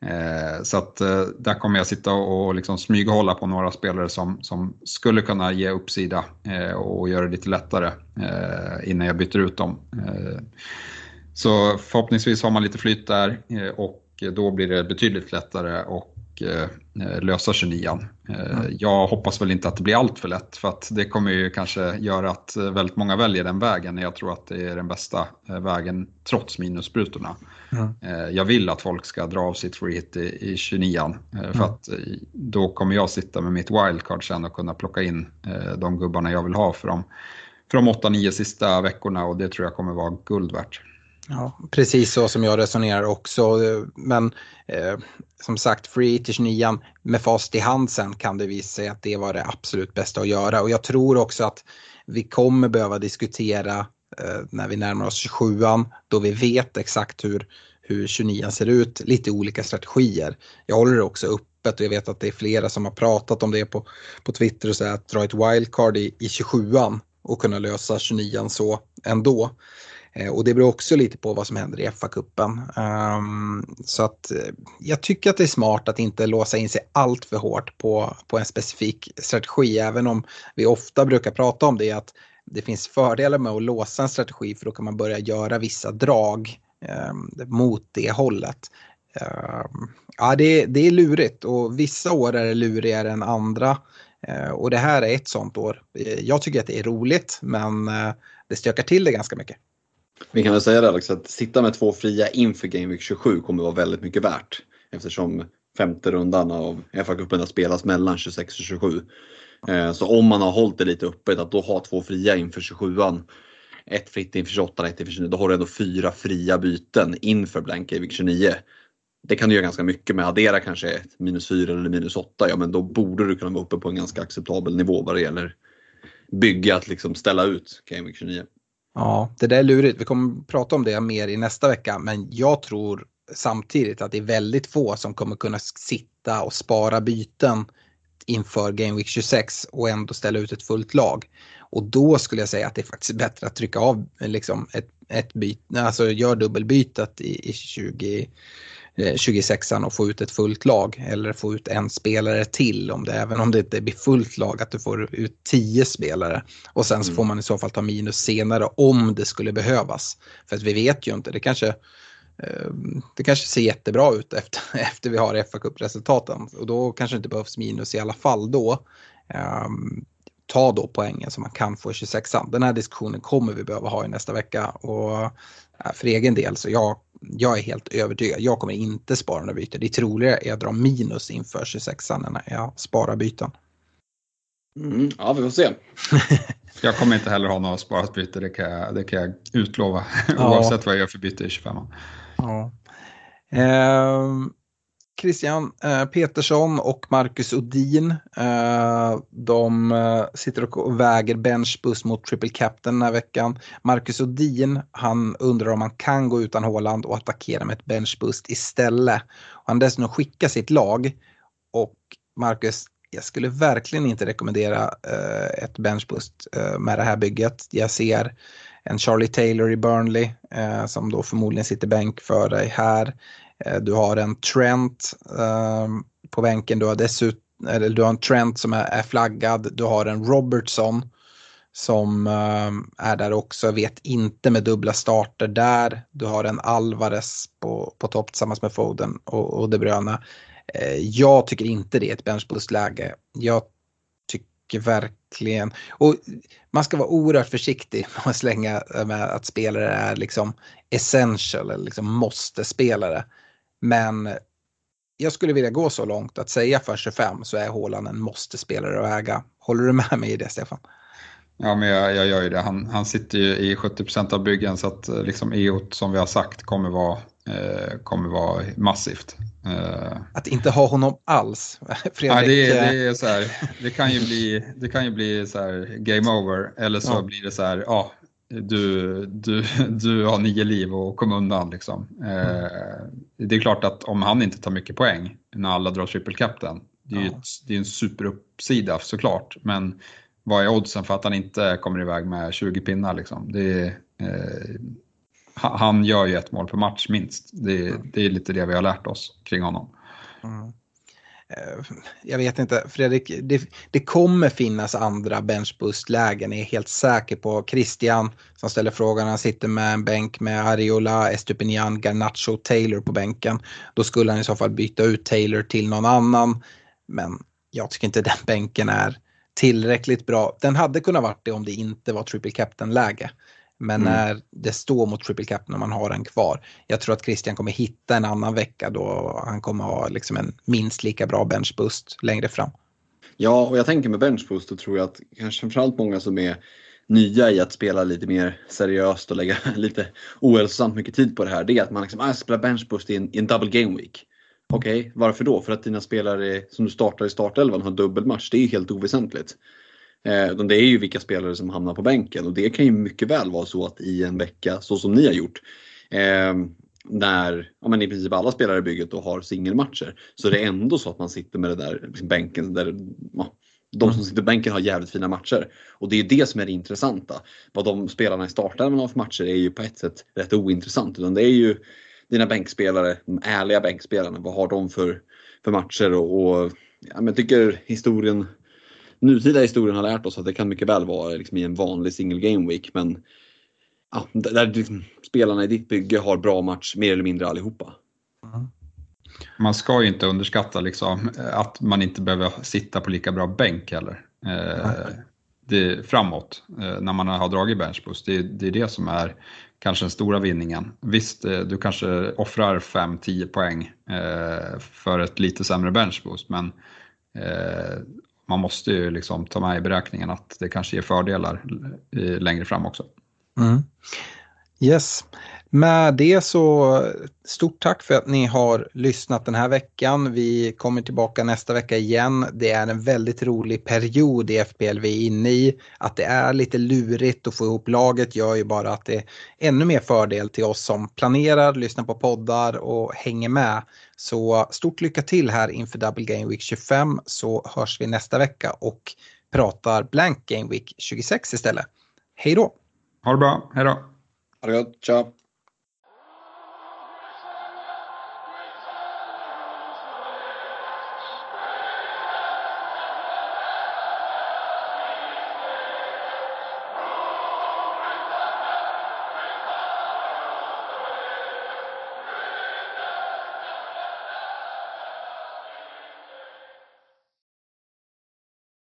Eh, så att eh, där kommer jag sitta och liksom smyghålla på några spelare som, som skulle kunna ge uppsida eh, och göra det lite lättare innan jag byter ut dem. Så förhoppningsvis har man lite flyt där och då blir det betydligt lättare och Eh, lösa 29 mm. Jag hoppas väl inte att det blir allt för lätt för att det kommer ju kanske göra att eh, väldigt många väljer den vägen. Jag tror att det är den bästa vägen trots minussprutorna. Mm. Jag vill att folk ska dra av sitt free hit i, i 29 för mm. att då kommer jag sitta med mitt wildcard sen och kunna plocka in de gubbarna jag vill ha för de, för de 8-9 sista veckorna och det tror jag kommer vara guld värt. Ja, precis så som jag resonerar också. Men eh, som sagt, free till 29 med fast i hand sen kan det visa sig att det var det absolut bästa att göra. Och jag tror också att vi kommer behöva diskutera eh, när vi närmar oss 27an då vi vet exakt hur, hur 29 ser ut, lite olika strategier. Jag håller det också öppet och jag vet att det är flera som har pratat om det på, på Twitter och så att dra ett wildcard i, i 27an och kunna lösa 29an så ändå. Eh, och det beror också lite på vad som händer i FA-cupen. Um, ehm, så att eh, jag tycker att det är smart att inte låsa in sig allt för hårt på, på en specifik strategi, även om vi ofta brukar prata om det, att det finns fördelar med att låsa en strategi för då kan man börja göra vissa drag um, mot det hållet. Um, ja, det, det är lurigt och vissa år är det lurigare än andra. Uh, och det här är ett sånt år. Jag tycker att det är roligt men uh, det stökar till det ganska mycket. Vi kan väl säga det Alex, att sitta med två fria inför Game Week 27 kommer vara väldigt mycket värt. Eftersom femte rundan av FA-cupen spelas mellan 26 och 27. Eh, så om man har hållit det lite öppet, att då ha två fria inför 27an. Ett fritt inför 28, ett inför 29. Då har du ändå fyra fria byten inför Blank Game Week 29. Det kan du göra ganska mycket med. Addera kanske ett minus 4 eller minus 8. Ja, men då borde du kunna vara uppe på en ganska acceptabel nivå vad det gäller bygga att liksom ställa ut Game Week 29. Ja, det där är lurigt. Vi kommer prata om det mer i nästa vecka, men jag tror samtidigt att det är väldigt få som kommer kunna sitta och spara byten inför Game Week 26 och ändå ställa ut ett fullt lag. Och då skulle jag säga att det är faktiskt bättre att trycka av liksom ett, ett byte, alltså gör dubbelbytet i, i 20, 26an eh, och få ut ett fullt lag eller få ut en spelare till om det, även om det inte blir fullt lag, att du får ut tio spelare. Och sen så mm. får man i så fall ta minus senare om det skulle behövas. För att vi vet ju inte, det kanske eh, det kanske ser jättebra ut efter, efter vi har fa Cup-resultaten och då kanske det inte behövs minus i alla fall då. Um, ta då poängen som man kan få i 26an. Den här diskussionen kommer vi behöva ha i nästa vecka och för egen del så jag jag är helt övertygad. Jag kommer inte spara några byten. Det är troligare att jag drar minus inför 26an när jag sparar byten. Mm, ja, vi får se. jag kommer inte heller ha några sparat byte, det kan jag, det kan jag utlova. Ja. Oavsett vad jag gör för byte i 25 Ja. Ehm, Christian eh, Petersson och Marcus Odin. Eh, de eh, sitter och väger benchboost mot triple captain den här veckan. Marcus Odin, han undrar om han kan gå utan Håland och attackera med ett benchboost istället. Han dessutom skickar sitt lag och Marcus, jag skulle verkligen inte rekommendera eh, ett benchboost eh, med det här bygget. Jag ser en Charlie Taylor i Burnley som då förmodligen sitter bänk för dig här. Eh, du har en Trent ehm, på bänken, du har dessutom eller du har en Trent som är, flaggad, du har en Robertson som ehm, är där också, vet inte med dubbla starter där. Du har en Alvarez på, på topp tillsammans med Foden och, och De Bruyne. Eh, jag tycker inte det är ett benchboost-läge. Jag tycker verkligen, och man ska vara oerhört försiktig med att slänga med att spelare är liksom essential eller liksom måste-spelare. Men jag skulle vilja gå så långt att säga för 25 så är Håland en måste-spelare att äga. Håller du med mig i det Stefan? Ja, men jag, jag gör ju det. Han, han sitter ju i 70% av byggen så att eh, liksom EOT som vi har sagt kommer vara, eh, kommer vara massivt. Eh. Att inte ha honom alls, Fredrik. Ja, det, är, det, är så här, det kan ju bli, det kan ju bli så här game over eller så ja. blir det så här, ja, du, du, du har nio liv och kom undan. Liksom. Eh, det är klart att om han inte tar mycket poäng när alla drar triple captain, det är, ja. ett, det är en superuppsida såklart. Men vad är oddsen för att han inte kommer iväg med 20 pinnar? Liksom? Det eh, han gör ju ett mål per match minst. Det, det, är lite det vi har lärt oss kring honom. Mm. Eh, jag vet inte, Fredrik, det, det kommer finnas andra benchboost-lägen, jag är helt säker på. Christian som ställer frågan, han sitter med en bänk med Ariola, Estupinian, Garnacho, Taylor på bänken. Då skulle han i så fall byta ut Taylor till någon annan. Men jag tycker inte den bänken är tillräckligt bra. Den hade kunnat varit det om det inte var triple captain-läge. Men mm. när det står mot triple cap när man har den kvar. Jag tror att Christian kommer hitta en annan vecka då han kommer ha liksom en minst lika bra benchboost längre fram. Ja, och jag tänker med benchboost då tror jag att kanske framförallt många som är nya i att spela lite mer seriöst och lägga lite ohälsosamt mycket tid på det här. Det är att man liksom, ah, spelar benchboost i en, i en double game week. Okej, okay, varför då? För att dina spelare som du startar i startelvan har dubbelmatch. Det är ju helt oväsentligt. Eh, utan det är ju vilka spelare som hamnar på bänken och det kan ju mycket väl vara så att i en vecka, så som ni har gjort, eh, när ja, men i princip alla spelare i bygget då har singelmatcher, så det är ändå så att man sitter med det där liksom bänken där ja, de som sitter på bänken har jävligt fina matcher. Och det är det som är det intressanta. Vad de spelarna i startelvan har för matcher är ju på ett sätt rätt ointressant. Utan det är ju dina bänkspelare, de ärliga bänkspelarna, vad har de för, för matcher? Och, och ja, men jag tycker historien nutida historien har lärt oss att det kan mycket väl vara liksom i en vanlig single game week men ja, där liksom, spelarna i ditt bygge har bra match mer eller mindre allihopa. Mm. Man ska ju inte underskatta liksom, att man inte behöver sitta på lika bra bänk heller. Eh, det, framåt eh, när man har dragit benchboost. Det, det är det som är kanske den stora vinningen. Visst, eh, du kanske offrar 5-10 poäng eh, för ett lite sämre benchboost, men eh, man måste ju liksom ta med i beräkningen att det kanske ger fördelar längre fram också. Mm. Yes. Med det så stort tack för att ni har lyssnat den här veckan. Vi kommer tillbaka nästa vecka igen. Det är en väldigt rolig period i FPL vi är inne i. Att det är lite lurigt att få ihop laget gör ju bara att det är ännu mer fördel till oss som planerar, lyssnar på poddar och hänger med. Så stort lycka till här inför Double Game Week 25 så hörs vi nästa vecka och pratar Blank Game Week 26 istället. Hej då! Ha det bra, hej då! Ha det gott, ciao!